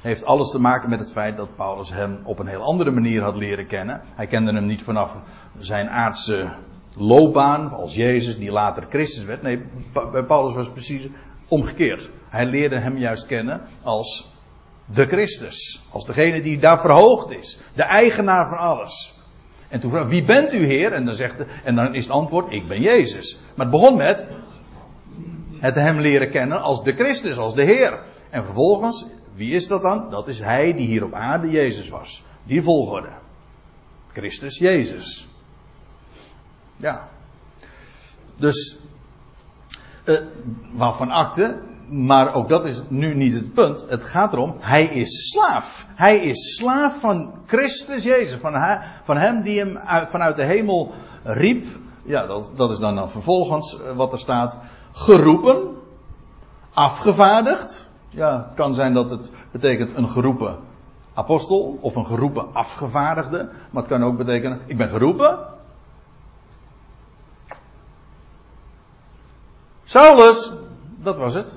heeft alles te maken met het feit dat Paulus hem op een heel andere manier had leren kennen. Hij kende hem niet vanaf zijn aardse loopbaan als Jezus, die later Christus werd. Nee, bij Paulus was het precies omgekeerd. Hij leerde hem juist kennen als de Christus. Als degene die daar verhoogd is. De eigenaar van alles. En toen vroeg wie bent u Heer? En dan, zegt en dan is het antwoord, ik ben Jezus. Maar het begon met het hem leren kennen als de Christus, als de Heer. En vervolgens, wie is dat dan? Dat is hij die hier op aarde Jezus was. Die volgorde. Christus Jezus. Ja. Dus, uh, waarvan akte, maar ook dat is nu niet het punt. Het gaat erom, hij is slaaf. Hij is slaaf van Christus Jezus. Van, van hem die hem uit, vanuit de hemel riep. Ja, dat, dat is dan, dan vervolgens eh, wat er staat. Geroepen. Afgevaardigd. Ja, het kan zijn dat het betekent een geroepen apostel. Of een geroepen afgevaardigde. Maar het kan ook betekenen, ik ben geroepen. Saulus, dat was het.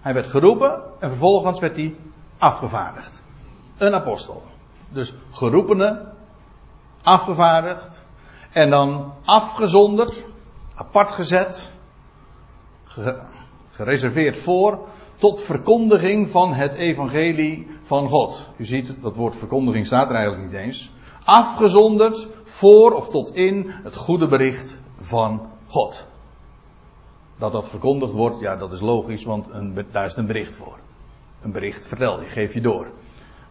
Hij werd geroepen en vervolgens werd hij afgevaardigd. Een apostel. Dus geroepene, afgevaardigd en dan afgezonderd, apart gezet, gereserveerd voor, tot verkondiging van het evangelie van God. U ziet, dat woord verkondiging staat er eigenlijk niet eens. Afgezonderd voor of tot in het goede bericht van God. Dat dat verkondigd wordt, ja, dat is logisch, want een, daar is een bericht voor. Een bericht vertel je, geef je door.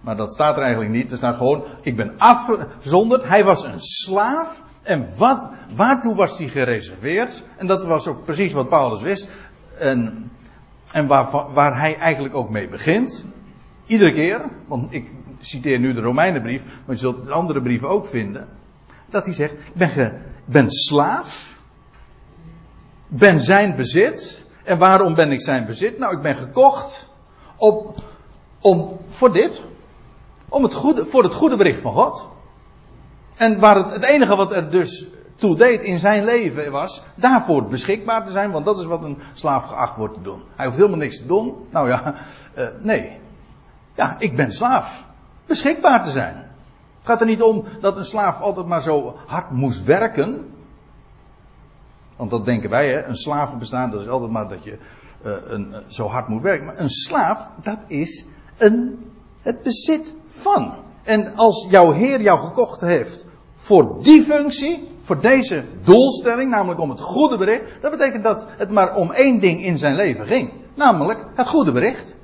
Maar dat staat er eigenlijk niet. Er staat gewoon, ik ben afgezonderd. Hij was een slaaf. En wat, waartoe was hij gereserveerd? En dat was ook precies wat Paulus wist. En, en waar, waar hij eigenlijk ook mee begint. Iedere keer, want ik citeer nu de Romeinenbrief, maar je zult de andere brieven ook vinden. Dat hij zegt, ik ben, ge, ben slaaf ben zijn bezit. En waarom ben ik zijn bezit? Nou, ik ben gekocht op, om, voor dit. Om het goede, voor het goede bericht van God. En waar het, het enige wat er dus toe deed in zijn leven was daarvoor beschikbaar te zijn, want dat is wat een slaaf geacht wordt te doen. Hij hoeft helemaal niks te doen. Nou ja, uh, nee. Ja, ik ben slaaf. Beschikbaar te zijn. Het gaat er niet om dat een slaaf altijd maar zo hard moest werken. Want dat denken wij, hè? een slavenbestaan, dat is altijd maar dat je uh, een, zo hard moet werken. Maar een slaaf, dat is een, het bezit van. En als jouw Heer jou gekocht heeft voor die functie, voor deze doelstelling, namelijk om het goede bericht, dat betekent dat het maar om één ding in zijn leven ging. Namelijk het goede bericht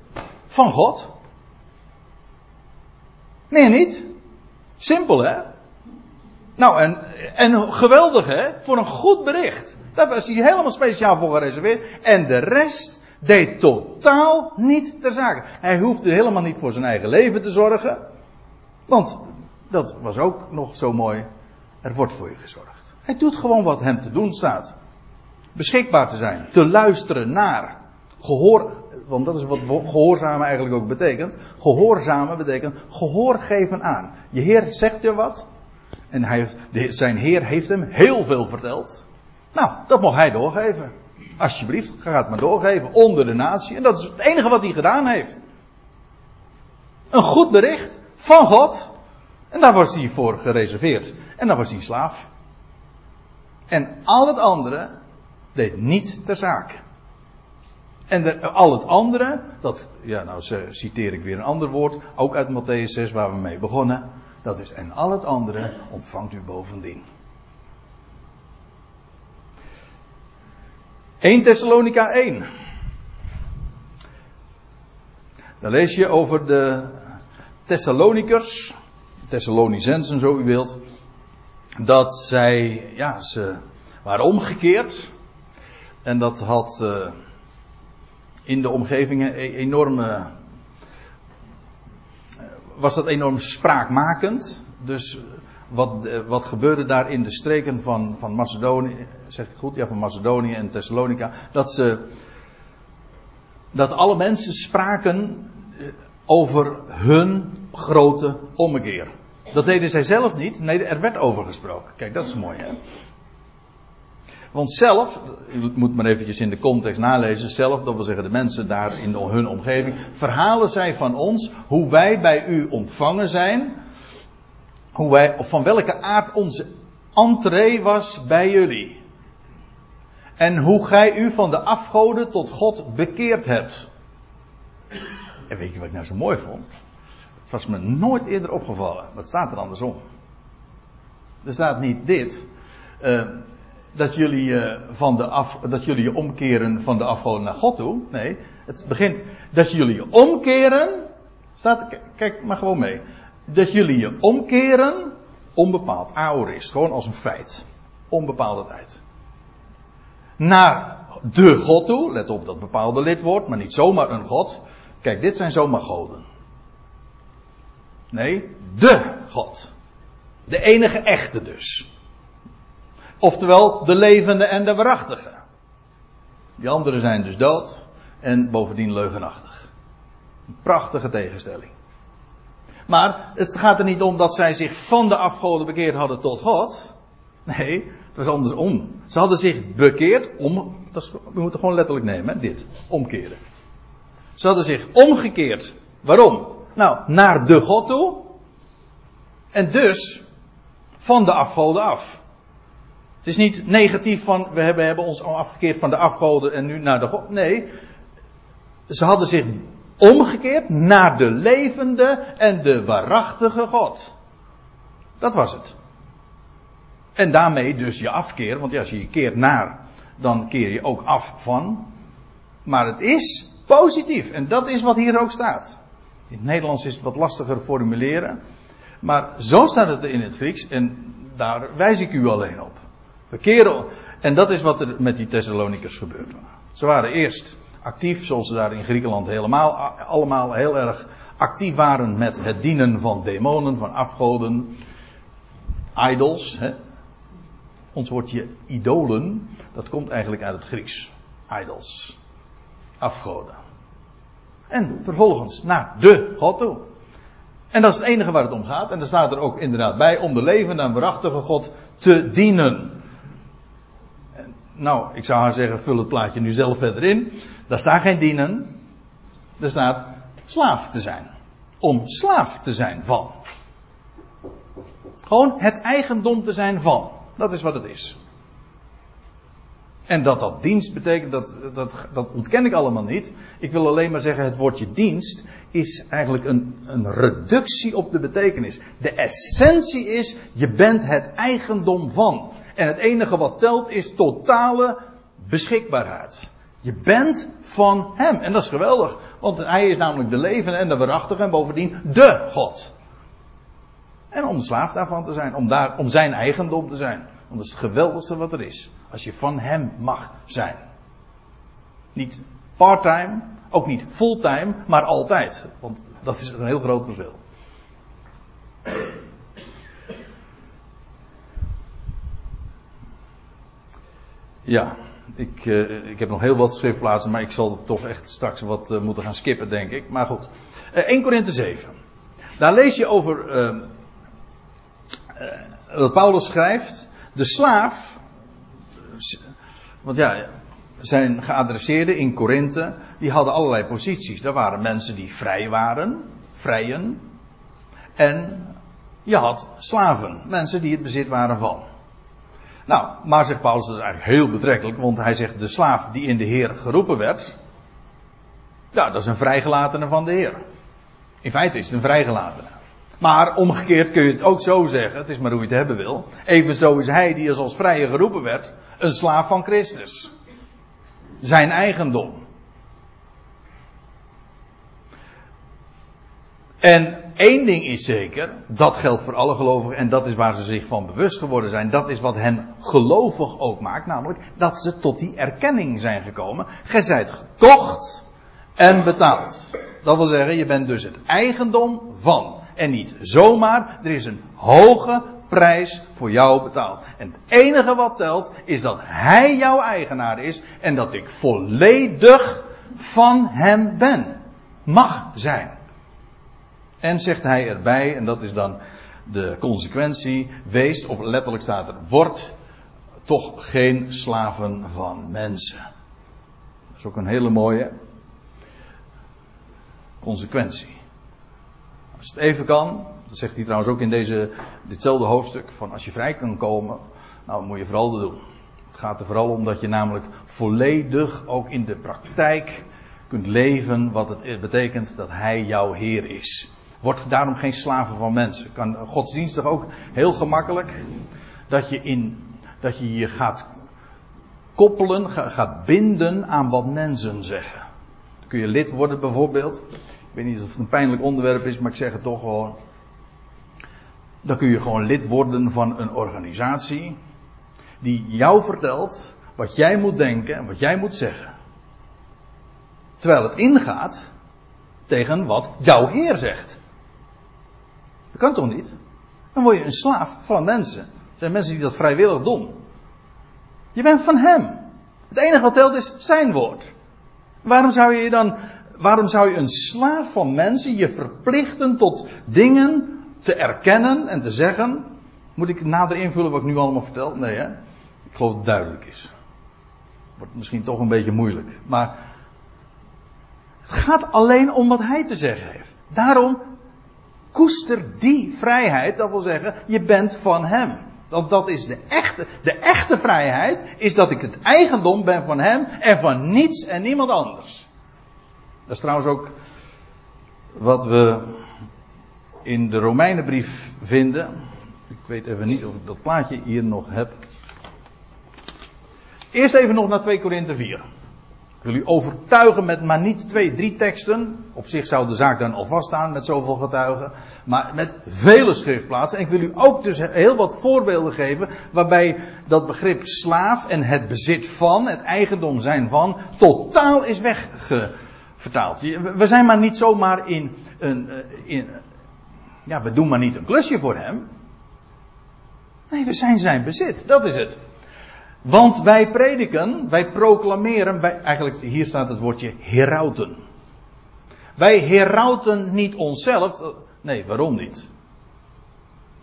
van God. Meer niet. Simpel hè? Nou, en, en geweldig hè? Voor een goed bericht. Daar was hij helemaal speciaal voor gereserveerd. En de rest deed totaal niet ter zake. Hij hoefde helemaal niet voor zijn eigen leven te zorgen. Want dat was ook nog zo mooi. Er wordt voor je gezorgd. Hij doet gewoon wat hem te doen staat. Beschikbaar te zijn. Te luisteren naar. Gehoor. Want dat is wat gehoorzamen eigenlijk ook betekent. Gehoorzamen betekent gehoor geven aan. Je Heer zegt je wat. En hij, zijn Heer heeft hem heel veel verteld. Nou, dat mag hij doorgeven. Alsjeblieft, ga het maar doorgeven. Onder de natie. En dat is het enige wat hij gedaan heeft. Een goed bericht van God. En daar was hij voor gereserveerd. En dan was hij slaaf. En al het andere deed niet ter zake. En al het andere, dat, ja, nou citeer ik weer een ander woord, ook uit Matthäus 6 waar we mee begonnen. Dat is, en al het andere ontvangt u bovendien. 1 Thessalonica 1. Dan lees je over de Thessalonikers, Thessalonicensen zo u wilt, dat zij, ja, ze waren omgekeerd. En dat had uh, in de omgevingen e-, enorme, was dat enorm spraakmakend. Dus wat, eh, wat gebeurde daar in de streken van, van Macedonië, zeg ik het goed? Ja, van Macedonië en Thessalonica. Dat ze, dat alle mensen spraken eh, over hun grote ommekeer. Dat deden zij zelf niet, nee, er werd over gesproken. Kijk, dat is mooi, hè? Want zelf, u moet maar eventjes in de context nalezen, zelf, dat wil zeggen de mensen daar in hun omgeving, verhalen zij van ons hoe wij bij u ontvangen zijn hoe wij, van welke aard onze entree was bij jullie. En hoe gij u van de afgoden tot God bekeerd hebt. En weet je wat ik nou zo mooi vond? Het was me nooit eerder opgevallen. Wat staat er andersom? Er staat niet dit. Uh, dat jullie, uh, van de af, dat jullie je omkeren van de afgoden naar God toe. Nee, het begint dat jullie je omkeren. Staat, kijk maar gewoon mee. Dat jullie je omkeren, onbepaald, aorist, gewoon als een feit. Onbepaalde tijd. Naar de God toe, let op dat bepaalde lidwoord, maar niet zomaar een God. Kijk, dit zijn zomaar goden. Nee, de God. De enige echte dus. Oftewel, de levende en de waarachtige. Die anderen zijn dus dood en bovendien leugenachtig. Een prachtige tegenstelling. Maar het gaat er niet om dat zij zich van de afgoden bekeerd hadden tot God. Nee, het was andersom. Ze hadden zich bekeerd om. Dat is, we moeten gewoon letterlijk nemen, hè, dit. Omkeren. Ze hadden zich omgekeerd. Waarom? Nou, naar de God toe. En dus van de afgoden af. Het is niet negatief van we hebben, hebben ons al afgekeerd van de afgoden en nu naar de God. Nee, ze hadden zich omgekeerd naar de levende en de waarachtige God. Dat was het. En daarmee dus je afkeer, want als je je keert naar, dan keer je ook af van. Maar het is positief en dat is wat hier ook staat. In het Nederlands is het wat lastiger formuleren. Maar zo staat het in het Grieks en daar wijs ik u alleen op. We keren, en dat is wat er met die Thessalonikers gebeurt. Ze waren eerst actief, zoals ze daar in Griekenland helemaal, allemaal heel erg actief waren met het dienen van demonen, van afgoden, idols. Hè. Ons woordje idolen, dat komt eigenlijk uit het Grieks. Idols. Afgoden. En vervolgens naar de God toe. En dat is het enige waar het om gaat. En daar staat er ook inderdaad bij om de levende en waarachtige God te dienen. Nou, ik zou haar zeggen, vul het plaatje nu zelf verder in. Daar staat geen dienen. Er staat slaaf te zijn. Om slaaf te zijn van. Gewoon het eigendom te zijn van. Dat is wat het is. En dat dat dienst betekent, dat, dat, dat ontken ik allemaal niet. Ik wil alleen maar zeggen, het woordje dienst is eigenlijk een, een reductie op de betekenis. De essentie is, je bent het eigendom van. En het enige wat telt is totale beschikbaarheid. Je bent van Hem. En dat is geweldig. Want Hij is namelijk de levende en de waarachtige en bovendien de God. En om slaaf daarvan te zijn. Om, daar, om zijn eigendom te zijn. Want dat is het geweldigste wat er is. Als je van Hem mag zijn. Niet parttime, ook niet fulltime, maar altijd. Want dat is een heel groot verschil. Ja, ik, uh, ik heb nog heel wat schriftplaatsen, maar ik zal toch echt straks wat uh, moeten gaan skippen, denk ik. Maar goed. Uh, eh, 1 Korinthe 7. Daar lees je over ehm, wat Paulus schrijft. De slaaf. Want ja, zijn geadresseerden in Korinthe, die hadden allerlei posities. Er waren mensen die vrij waren, vrijen. En je had slaven, mensen die het bezit waren van. Nou, maar zegt Paulus, dat is eigenlijk heel betrekkelijk, want hij zegt de slaaf die in de Heer geroepen werd, ja, dat is een vrijgelatene van de Heer. In feite is het een vrijgelatene. Maar omgekeerd kun je het ook zo zeggen, het is maar hoe je het hebben wil. Evenzo is hij die als vrije geroepen werd, een slaaf van Christus. Zijn eigendom. En één ding is zeker, dat geldt voor alle gelovigen en dat is waar ze zich van bewust geworden zijn. Dat is wat hen gelovig ook maakt, namelijk dat ze tot die erkenning zijn gekomen. Gij zijt gekocht en betaald. Dat wil zeggen, je bent dus het eigendom van. En niet zomaar, er is een hoge prijs voor jou betaald. En het enige wat telt is dat Hij jouw eigenaar is en dat ik volledig van Hem ben. Mag zijn. En zegt Hij erbij, en dat is dan de consequentie, wees, of letterlijk staat er, wordt toch geen slaven van mensen. Dat is ook een hele mooie consequentie. Als het even kan, dat zegt hij trouwens ook in deze, ditzelfde hoofdstuk, van als je vrij kan komen, nou moet je vooral dat doen. Het gaat er vooral om dat je namelijk volledig ook in de praktijk kunt leven wat het betekent dat hij jouw Heer is. Word daarom geen slaven van mensen. Kan godsdienstig ook heel gemakkelijk. Dat je, in, dat je je gaat koppelen, gaat binden aan wat mensen zeggen. Dan kun je lid worden bijvoorbeeld. Ik weet niet of het een pijnlijk onderwerp is, maar ik zeg het toch gewoon. Dan kun je gewoon lid worden van een organisatie die jou vertelt wat jij moet denken en wat jij moet zeggen. Terwijl het ingaat tegen wat jouw Heer zegt. Dat kan toch niet? Dan word je een slaaf van mensen. Er zijn mensen die dat vrijwillig doen. Je bent van Hem. Het enige wat telt is zijn woord. Waarom zou je dan, waarom zou je een slaaf van mensen je verplichten tot dingen te erkennen en te zeggen? Moet ik nader invullen wat ik nu allemaal vertel? Nee hè? Ik geloof dat het duidelijk is. Wordt misschien toch een beetje moeilijk. Maar het gaat alleen om wat hij te zeggen heeft. Daarom koester die vrijheid, dat wil zeggen, je bent van hem. Want dat is de echte, de echte vrijheid, is dat ik het eigendom ben van hem en van niets en niemand anders. Dat is trouwens ook wat we in de Romeinenbrief vinden. Ik weet even niet of ik dat plaatje hier nog heb. Eerst even nog naar 2 Korinthe 4. Ik wil u overtuigen met maar niet twee, drie teksten. Op zich zou de zaak dan al vaststaan met zoveel getuigen. Maar met vele schriftplaatsen. En ik wil u ook dus heel wat voorbeelden geven. Waarbij dat begrip slaaf en het bezit van, het eigendom zijn van, totaal is wegvertaald. We zijn maar niet zomaar in een. Eh, in, ja, we doen maar niet een klusje voor hem. Nee, we zijn zijn bezit. Dat is het. Want wij prediken, wij proclameren, wij, eigenlijk hier staat het woordje herauten. Wij herauten niet onszelf. Nee, waarom niet?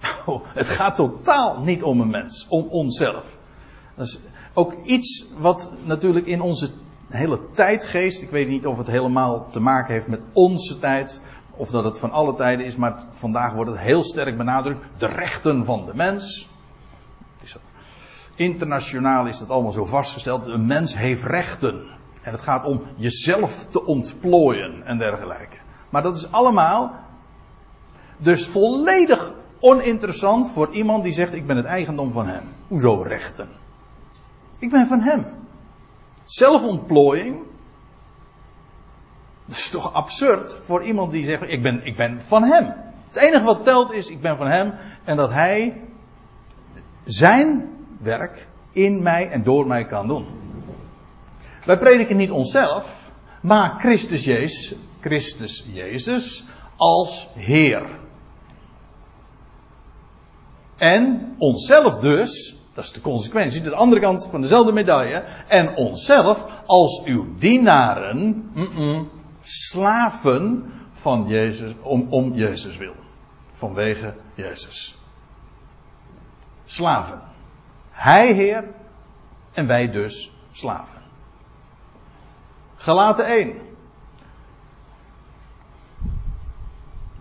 Nou, het gaat totaal niet om een mens, om onszelf. Dat is ook iets wat natuurlijk in onze hele tijdgeest, ik weet niet of het helemaal te maken heeft met onze tijd, of dat het van alle tijden is, maar vandaag wordt het heel sterk benadrukt, de rechten van de mens. Internationaal is dat allemaal zo vastgesteld. Een mens heeft rechten. En het gaat om jezelf te ontplooien en dergelijke. Maar dat is allemaal dus volledig oninteressant voor iemand die zegt: Ik ben het eigendom van hem. Hoezo rechten? Ik ben van hem. Zelfontplooiing. Dat is toch absurd voor iemand die zegt: Ik ben, ik ben van hem. Het enige wat telt is: Ik ben van hem. En dat hij zijn werk in mij en door mij kan doen. Wij prediken niet onszelf, maar Christus Jezus, Christus Jezus als Heer. En onszelf dus, dat is de consequentie, de andere kant van dezelfde medaille, en onszelf als uw dienaren, slaven van Jezus, om, om Jezus wil. Vanwege Jezus. Slaven. Hij Heer en wij dus slaven. Galaten 1.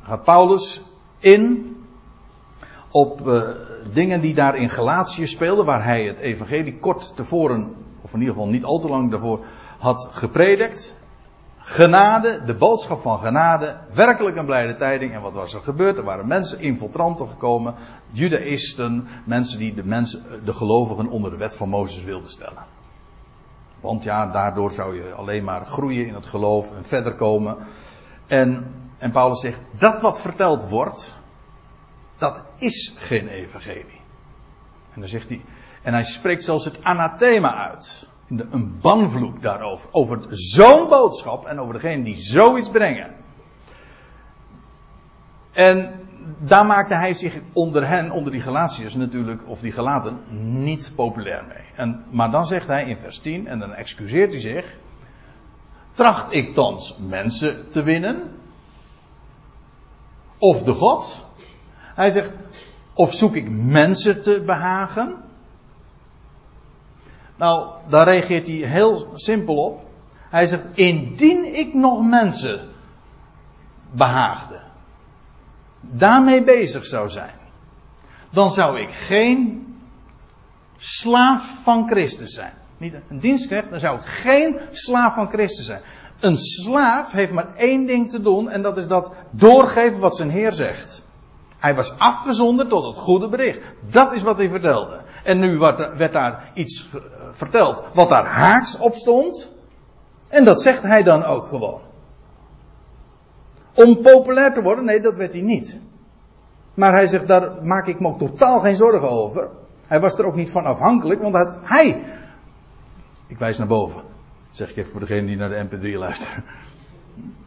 Gaat Paulus in op uh, dingen die daar in Galatië speelden, waar hij het evangelie kort tevoren, of in ieder geval niet al te lang daarvoor, had gepredikt. Genade, de boodschap van genade, werkelijk een blijde tijding. En wat was er gebeurd? Er waren mensen, infiltranten gekomen, judaïsten, mensen die de, mensen, de gelovigen onder de wet van Mozes wilden stellen. Want ja, daardoor zou je alleen maar groeien in het geloof en verder komen. En, en Paulus zegt, dat wat verteld wordt, dat is geen evangelie. En dan zegt hij, en hij spreekt zelfs het anathema uit een banvloek daarover. Over zo'n boodschap en over degene die zoiets brengen. En daar maakte hij zich onder hen, onder die Galatiërs natuurlijk, of die gelaten, niet populair mee. En, maar dan zegt hij in vers 10, en dan excuseert hij zich. Tracht ik thans mensen te winnen? Of de God? Hij zegt, of zoek ik mensen te behagen? Nou, daar reageert hij heel simpel op. Hij zegt: Indien ik nog mensen behaagde, daarmee bezig zou zijn, dan zou ik geen slaaf van Christus zijn. Niet een dienstknecht, dan zou ik geen slaaf van Christus zijn. Een slaaf heeft maar één ding te doen en dat is dat doorgeven wat zijn heer zegt. Hij was afgezonden tot het goede bericht. Dat is wat hij vertelde. En nu werd daar iets verteld wat daar haaks op stond. En dat zegt hij dan ook gewoon. Om populair te worden, nee, dat werd hij niet. Maar hij zegt, daar maak ik me ook totaal geen zorgen over. Hij was er ook niet van afhankelijk, want hij. Ik wijs naar boven. zeg ik even voor degene die naar de MP3 luisteren.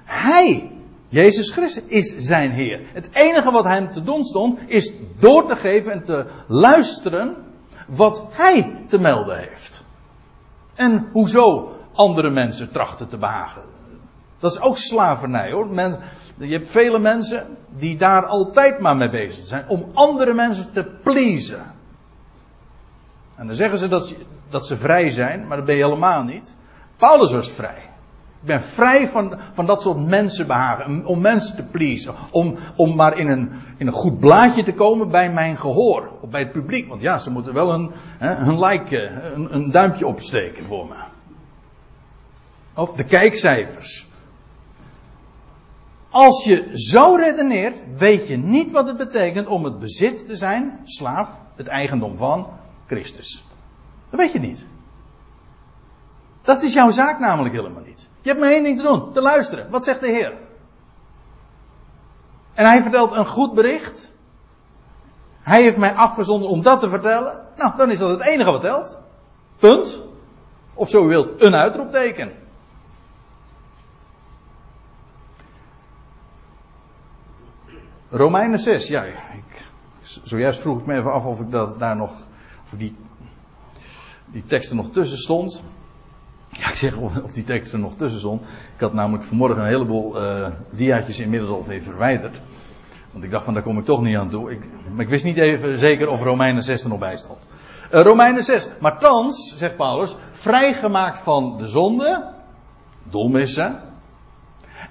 Hij, Jezus Christus, is zijn Heer. Het enige wat hem te doen stond, is door te geven en te luisteren wat hij te melden heeft. En hoezo andere mensen trachten te behagen. Dat is ook slavernij hoor. Je hebt vele mensen die daar altijd maar mee bezig zijn. Om andere mensen te pleasen. En dan zeggen ze dat, dat ze vrij zijn, maar dat ben je helemaal niet. Paulus was vrij. Ben vrij van, van dat soort mensen behagen. Om mensen te pleasen. Om, om maar in een, in een goed blaadje te komen bij mijn gehoor. Of bij het publiek. Want ja, ze moeten wel een, een like, een, een duimpje opsteken voor me. Of de kijkcijfers. Als je zo redeneert, weet je niet wat het betekent om het bezit te zijn, slaaf, het eigendom van Christus. Dat weet je niet. Dat is jouw zaak namelijk helemaal niet. Je hebt maar één ding te doen, te luisteren. Wat zegt de Heer? En hij vertelt een goed bericht. Hij heeft mij afgezonden om dat te vertellen. Nou, dan is dat het enige wat telt. Punt. Of zo u wilt, een uitroepteken. Romeinen 6, ja. Ik, zojuist vroeg ik me even af of ik dat daar nog. Of die, die tekst er nog tussen stond. Ja, ik zeg of, die tekst er nog tussen stond. Ik had namelijk vanmorgen een heleboel uh, diaatjes inmiddels al even verwijderd. Want ik dacht van daar kom ik toch niet aan toe. Ik, maar ik wist niet even zeker of Romeinen 6 er nog bij stond. Uh, Romeinen 6. Maar thans, zegt Paulus, vrijgemaakt van de zonde, dolmissen.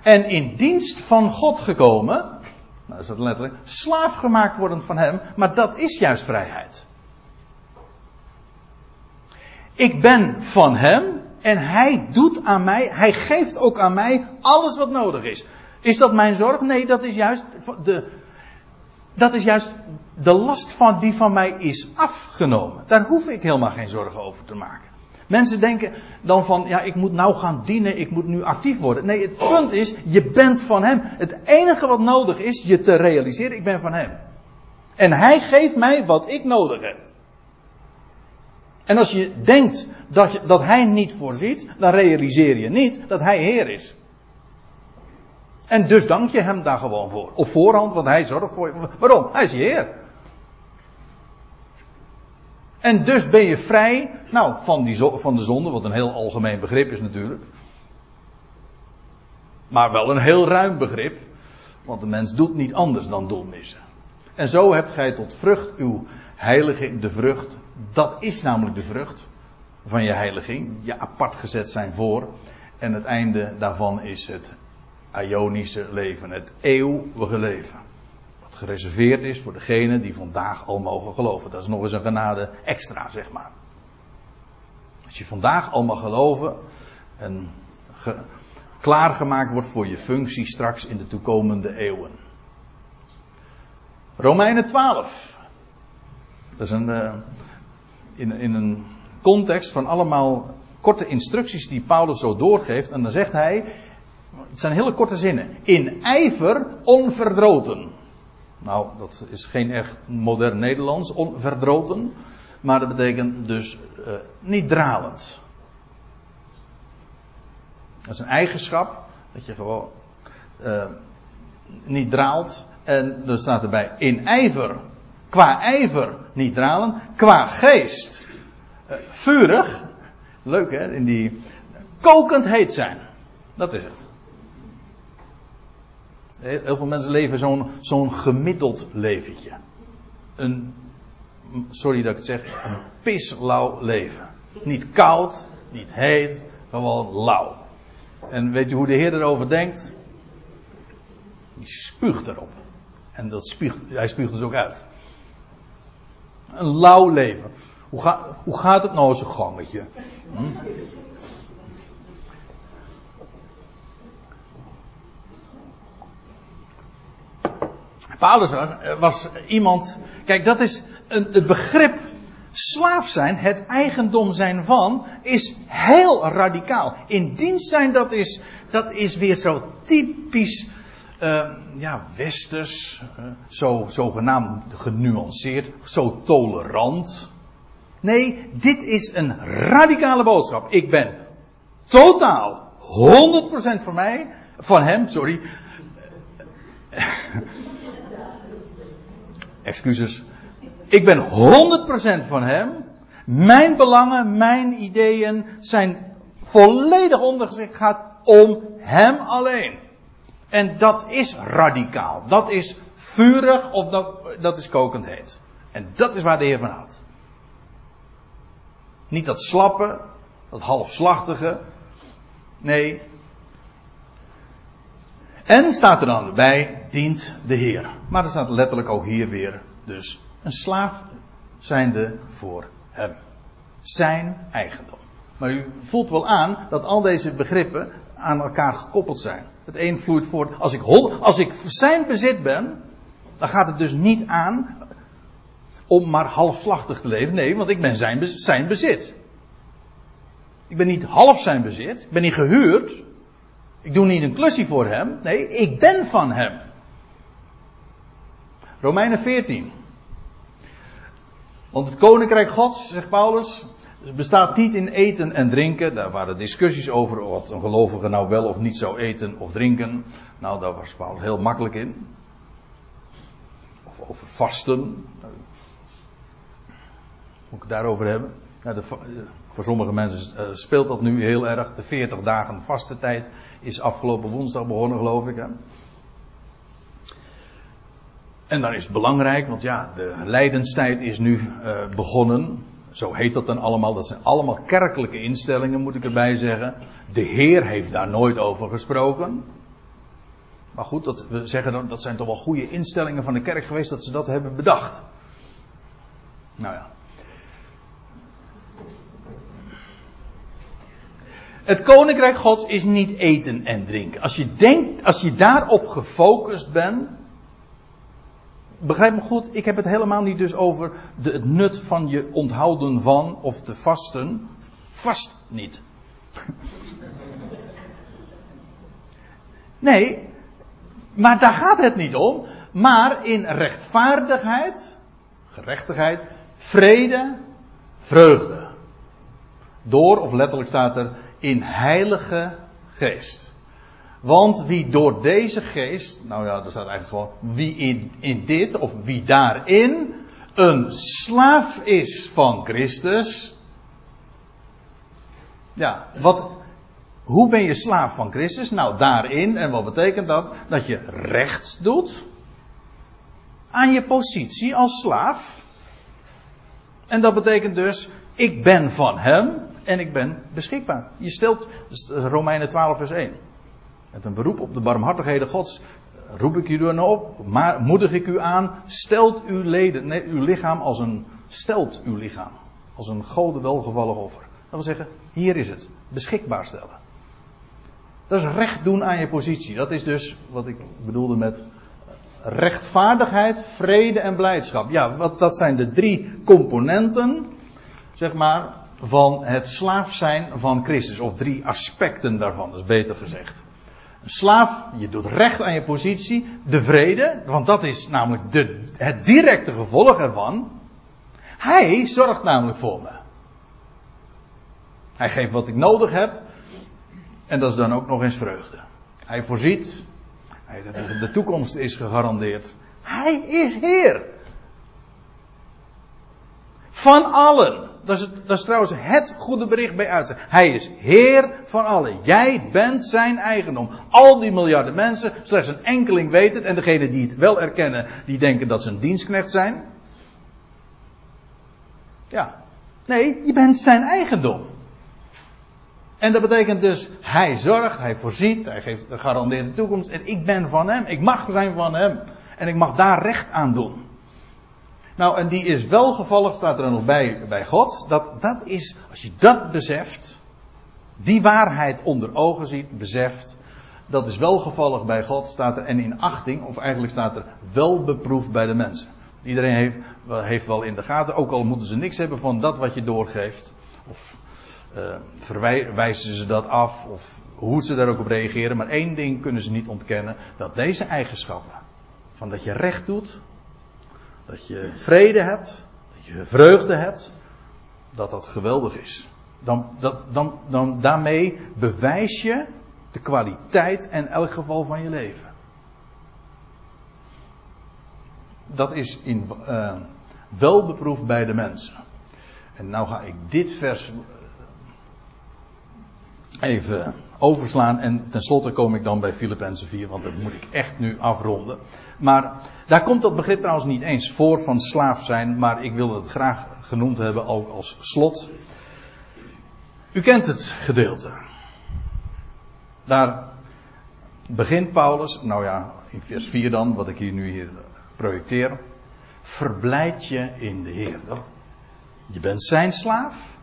En in dienst van God gekomen. Nou is dat letterlijk. Slaaf gemaakt worden van hem. Maar dat is juist vrijheid. Ik ben van hem. En hij doet aan mij. Hij geeft ook aan mij alles wat nodig is. Is dat mijn zorg? Nee, dat is juist de. Dat is juist de last van die van mij is afgenomen. Daar hoef ik helemaal geen zorgen over te maken. Mensen denken dan van, ja, ik moet nou gaan dienen, ik moet nu actief worden. Nee, het punt is, je bent van Hem. Het enige wat nodig is, je te realiseren, ik ben van Hem. En Hij geeft mij wat ik nodig heb. En als je denkt dat, dat Hij niet voorziet, dan realiseer je niet dat Hij Heer is. En dus dank je Hem daar gewoon voor. Op voorhand, want Hij zorgt voor je. Waarom? Hij is je Heer. En dus ben je vrij, nou, van, die van de zonde, wat een heel algemeen begrip is natuurlijk. Maar wel een heel ruim begrip, want de mens doet niet anders dan doelmissen. En zo hebt gij tot vrucht uw heiliging, de vrucht, dat is namelijk de vrucht van je heiliging, je apart gezet zijn voor. En het einde daarvan is het Ionische leven, het eeuwige leven gereserveerd is voor degenen die vandaag al mogen geloven. Dat is nog eens een genade extra, zeg maar. Als je vandaag al mag geloven en klaargemaakt wordt voor je functie straks in de toekomende eeuwen. Romeinen 12. Dat is een, uh, in, in een context van allemaal korte instructies die Paulus zo doorgeeft. En dan zegt hij, het zijn hele korte zinnen. In ijver onverdroten. Nou, dat is geen echt modern Nederlands, onverdroten. Maar dat betekent dus uh, niet dralend. Dat is een eigenschap, dat je gewoon uh, niet draalt. En er staat erbij in ijver, qua ijver niet dralen, qua geest uh, vurig. Leuk hè, in die kokend heet zijn. Dat is het. Heel veel mensen leven zo'n zo'n gemiddeld leventje. Een, sorry dat ik het zeg, een pislauw leven. Niet koud, niet heet, gewoon lauw. En weet je hoe de Heer erover denkt? Die spuugt erop. En dat spuugt, hij spuugt het ook uit. Een lauw leven. Hoe, hoe gaat het nou zijn gangetje? Hm? Paulus was iemand. Kijk, dat is een, het begrip slaaf zijn, het eigendom zijn van, is heel radicaal. In dienst zijn, dat is, dat is weer zo typisch uh, ja, westers, uh, zo zogenaamd genuanceerd, zo tolerant. Nee, dit is een radicale boodschap. Ik ben totaal 100% van mij, van hem, sorry. Excuses. Ik ben 100% van hem. Mijn belangen, mijn ideeën zijn volledig ondergeschikt. Gaat om hem alleen. En dat is radicaal. Dat is vurig of dat, dat is kokend heet. En dat is waar de Heer van houdt. Niet dat slappe, dat halfslachtige. Nee. En staat er dan bij, dient de Heer. Maar er staat letterlijk ook hier weer, dus een slaaf zijnde voor hem. Zijn eigendom. Maar u voelt wel aan dat al deze begrippen aan elkaar gekoppeld zijn. Het een vloeit voort. Als ik, als ik zijn bezit ben, dan gaat het dus niet aan om maar halfslachtig te leven. Nee, want ik ben zijn, zijn bezit. Ik ben niet half zijn bezit. Ik ben niet gehuurd. Ik doe niet een klusje voor hem. Nee, ik ben van hem. Romeinen 14. Want het koninkrijk Gods, zegt Paulus, bestaat niet in eten en drinken. Daar waren discussies over wat een gelovige nou wel of niet zou eten of drinken. Nou, daar was Paulus heel makkelijk in. Of over vasten. Moet ik het daarover hebben? De, voor sommige mensen eh, speelt dat nu heel erg. De 40 dagen vaste tijd is afgelopen woensdag begonnen, geloof ik. Hè? En dan is het belangrijk, want ja, de lijdenstijd is nu uh, begonnen. Zo heet dat dan allemaal. Dat zijn allemaal kerkelijke instellingen, moet ik erbij zeggen. De Heer heeft daar nooit over gesproken. Maar goed, dat, we zeggen dan, dat zijn toch wel goede instellingen van de kerk geweest dat ze dat hebben bedacht. Nou ja. Het koninkrijk Gods is niet eten en drinken. Als je denkt, als je daarop gefocust bent, begrijp me goed, ik heb het helemaal niet dus over de, het nut van je onthouden van of te vasten. Vast niet. Nee, maar daar gaat het niet om. Maar in rechtvaardigheid, gerechtigheid, vrede, vreugde. Door, of letterlijk staat er, in heilige geest. Want wie door deze geest, nou ja, er staat eigenlijk gewoon, wie in, in dit of wie daarin een slaaf is van Christus. Ja, wat, hoe ben je slaaf van Christus? Nou, daarin, en wat betekent dat? Dat je rechts doet aan je positie als slaaf. En dat betekent dus, ik ben van Hem en ik ben beschikbaar. Je stelt, Romeinen 12 vers 1. Met een beroep op de barmhartigheden Gods roep ik u dan op, maar moedig ik u aan, stelt uw leden, uw lichaam als een, stelt uw lichaam als een gode welgevallig offer. Dat wil zeggen, hier is het, beschikbaar stellen. Dat is recht doen aan je positie. Dat is dus wat ik bedoelde met rechtvaardigheid, vrede en blijdschap. Ja, wat, dat zijn de drie componenten, zeg maar, van het slaaf zijn van Christus. Of drie aspecten daarvan, dat is beter gezegd. Slaaf, je doet recht aan je positie. De vrede, want dat is namelijk de, het directe gevolg ervan. Hij zorgt namelijk voor me. Hij geeft wat ik nodig heb. En dat is dan ook nog eens vreugde. Hij voorziet. De toekomst is gegarandeerd. Hij is Heer. Van allen. Dat is, dat trouwens het goede bericht bij uitzet. Hij is Heer van allen. Jij bent zijn eigendom. Al die miljarden mensen, slechts een enkeling weet het. En degenen die het wel erkennen, die denken dat ze een dienstknecht zijn. Ja. Nee, je bent zijn eigendom. En dat betekent dus, hij zorgt, hij voorziet, hij geeft de garandeerde toekomst. En ik ben van hem. Ik mag zijn van hem. En ik mag daar recht aan doen. Nou, en die is wel gevallig, staat er nog bij, bij God. Dat, dat is, als je dat beseft, die waarheid onder ogen ziet, beseft, dat is wel gevallig bij God, staat er, en in achting, of eigenlijk staat er wel beproefd bij de mensen. Iedereen heeft, heeft wel in de gaten, ook al moeten ze niks hebben van dat wat je doorgeeft. Of uh, verwijzen ze dat af, of hoe ze daar ook op reageren. Maar één ding kunnen ze niet ontkennen: dat deze eigenschappen, van dat je recht doet, dat je vrede hebt, dat je vreugde hebt, dat dat geweldig is. Dan, dat, dan, dan daarmee bewijs je de kwaliteit en elk geval van je leven. Dat is in, uh, wel beproefd bij de mensen. En nou ga ik dit vers even overslaan en tenslotte kom ik dan bij Filippenzen 4, want dat moet ik echt nu afronden. Maar daar komt dat begrip trouwens niet eens voor van slaaf zijn, maar ik wil het graag genoemd hebben ook als slot. U kent het gedeelte. Daar begint Paulus, nou ja, in vers 4 dan, wat ik hier nu hier projecteer. Verblijd je in de Heer. Je bent zijn slaaf.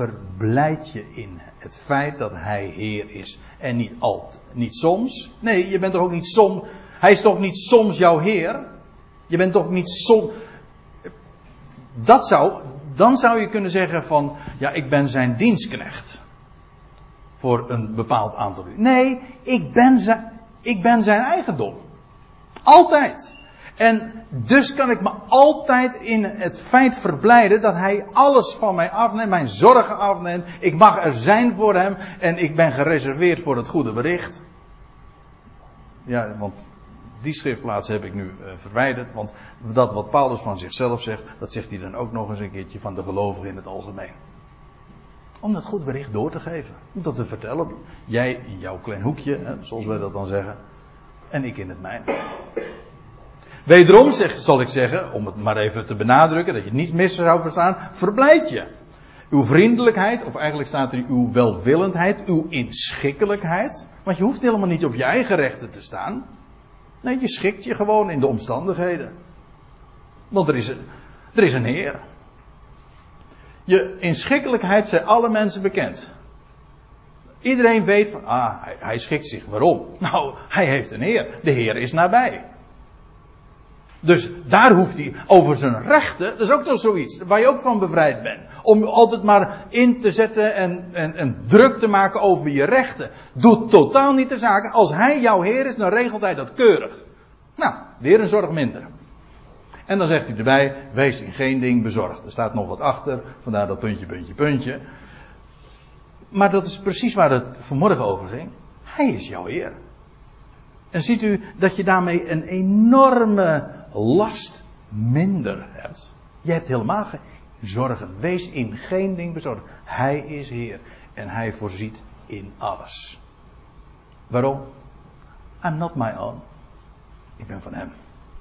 Verblijd je in het feit dat hij Heer is. En niet altijd, niet soms. Nee, je bent toch ook niet soms. Hij is toch niet soms jouw Heer? Je bent toch niet soms. Dat zou, dan zou je kunnen zeggen van, ja, ik ben zijn dienstknecht voor een bepaald aantal uur. Nee, ik ben zijn, ik ben zijn eigendom. Altijd. En dus kan ik me altijd in het feit verblijden dat hij alles van mij afneemt, mijn zorgen afneemt. Ik mag er zijn voor hem en ik ben gereserveerd voor het goede bericht. Ja, want die schriftplaats heb ik nu uh, verwijderd, want dat wat Paulus van zichzelf zegt, dat zegt hij dan ook nog eens een keertje van de gelovigen in het algemeen. Om dat goed bericht door te geven. Om dat te vertellen. Jij in jouw klein hoekje, hè, zoals wij dat dan zeggen. En ik in het mijne. Wederom zal ik zeggen, om het maar even te benadrukken, dat je het niet mis zou verstaan, verblijd je. Uw vriendelijkheid, of eigenlijk staat er uw welwillendheid, uw inschikkelijkheid. Want je hoeft helemaal niet op je eigen rechten te staan. Nee, je schikt je gewoon in de omstandigheden. Want er is een, er is een Heer. Je inschikkelijkheid zijn alle mensen bekend. Iedereen weet van, ah, hij, hij schikt zich. Waarom? Nou, hij heeft een Heer. De Heer is nabij. Dus daar hoeft hij over zijn rechten, dat is ook nog zoiets, waar je ook van bevrijd bent. Om altijd maar in te zetten en, en, en druk te maken over je rechten. Doet totaal niet de zaken. Als hij jouw Heer is, dan regelt hij dat keurig. Nou, weer een zorg minder. En dan zegt hij erbij, wees in geen ding bezorgd. Er staat nog wat achter, vandaar dat puntje, puntje, puntje. Maar dat is precies waar het vanmorgen over ging. Hij is jouw Heer. En ziet u dat je daarmee een enorme last minder hebt. Je hebt helemaal geen zorgen. Wees in geen ding bezorgd. Hij is Heer. En Hij voorziet in alles. Waarom? I'm not my own. Ik ben van Hem.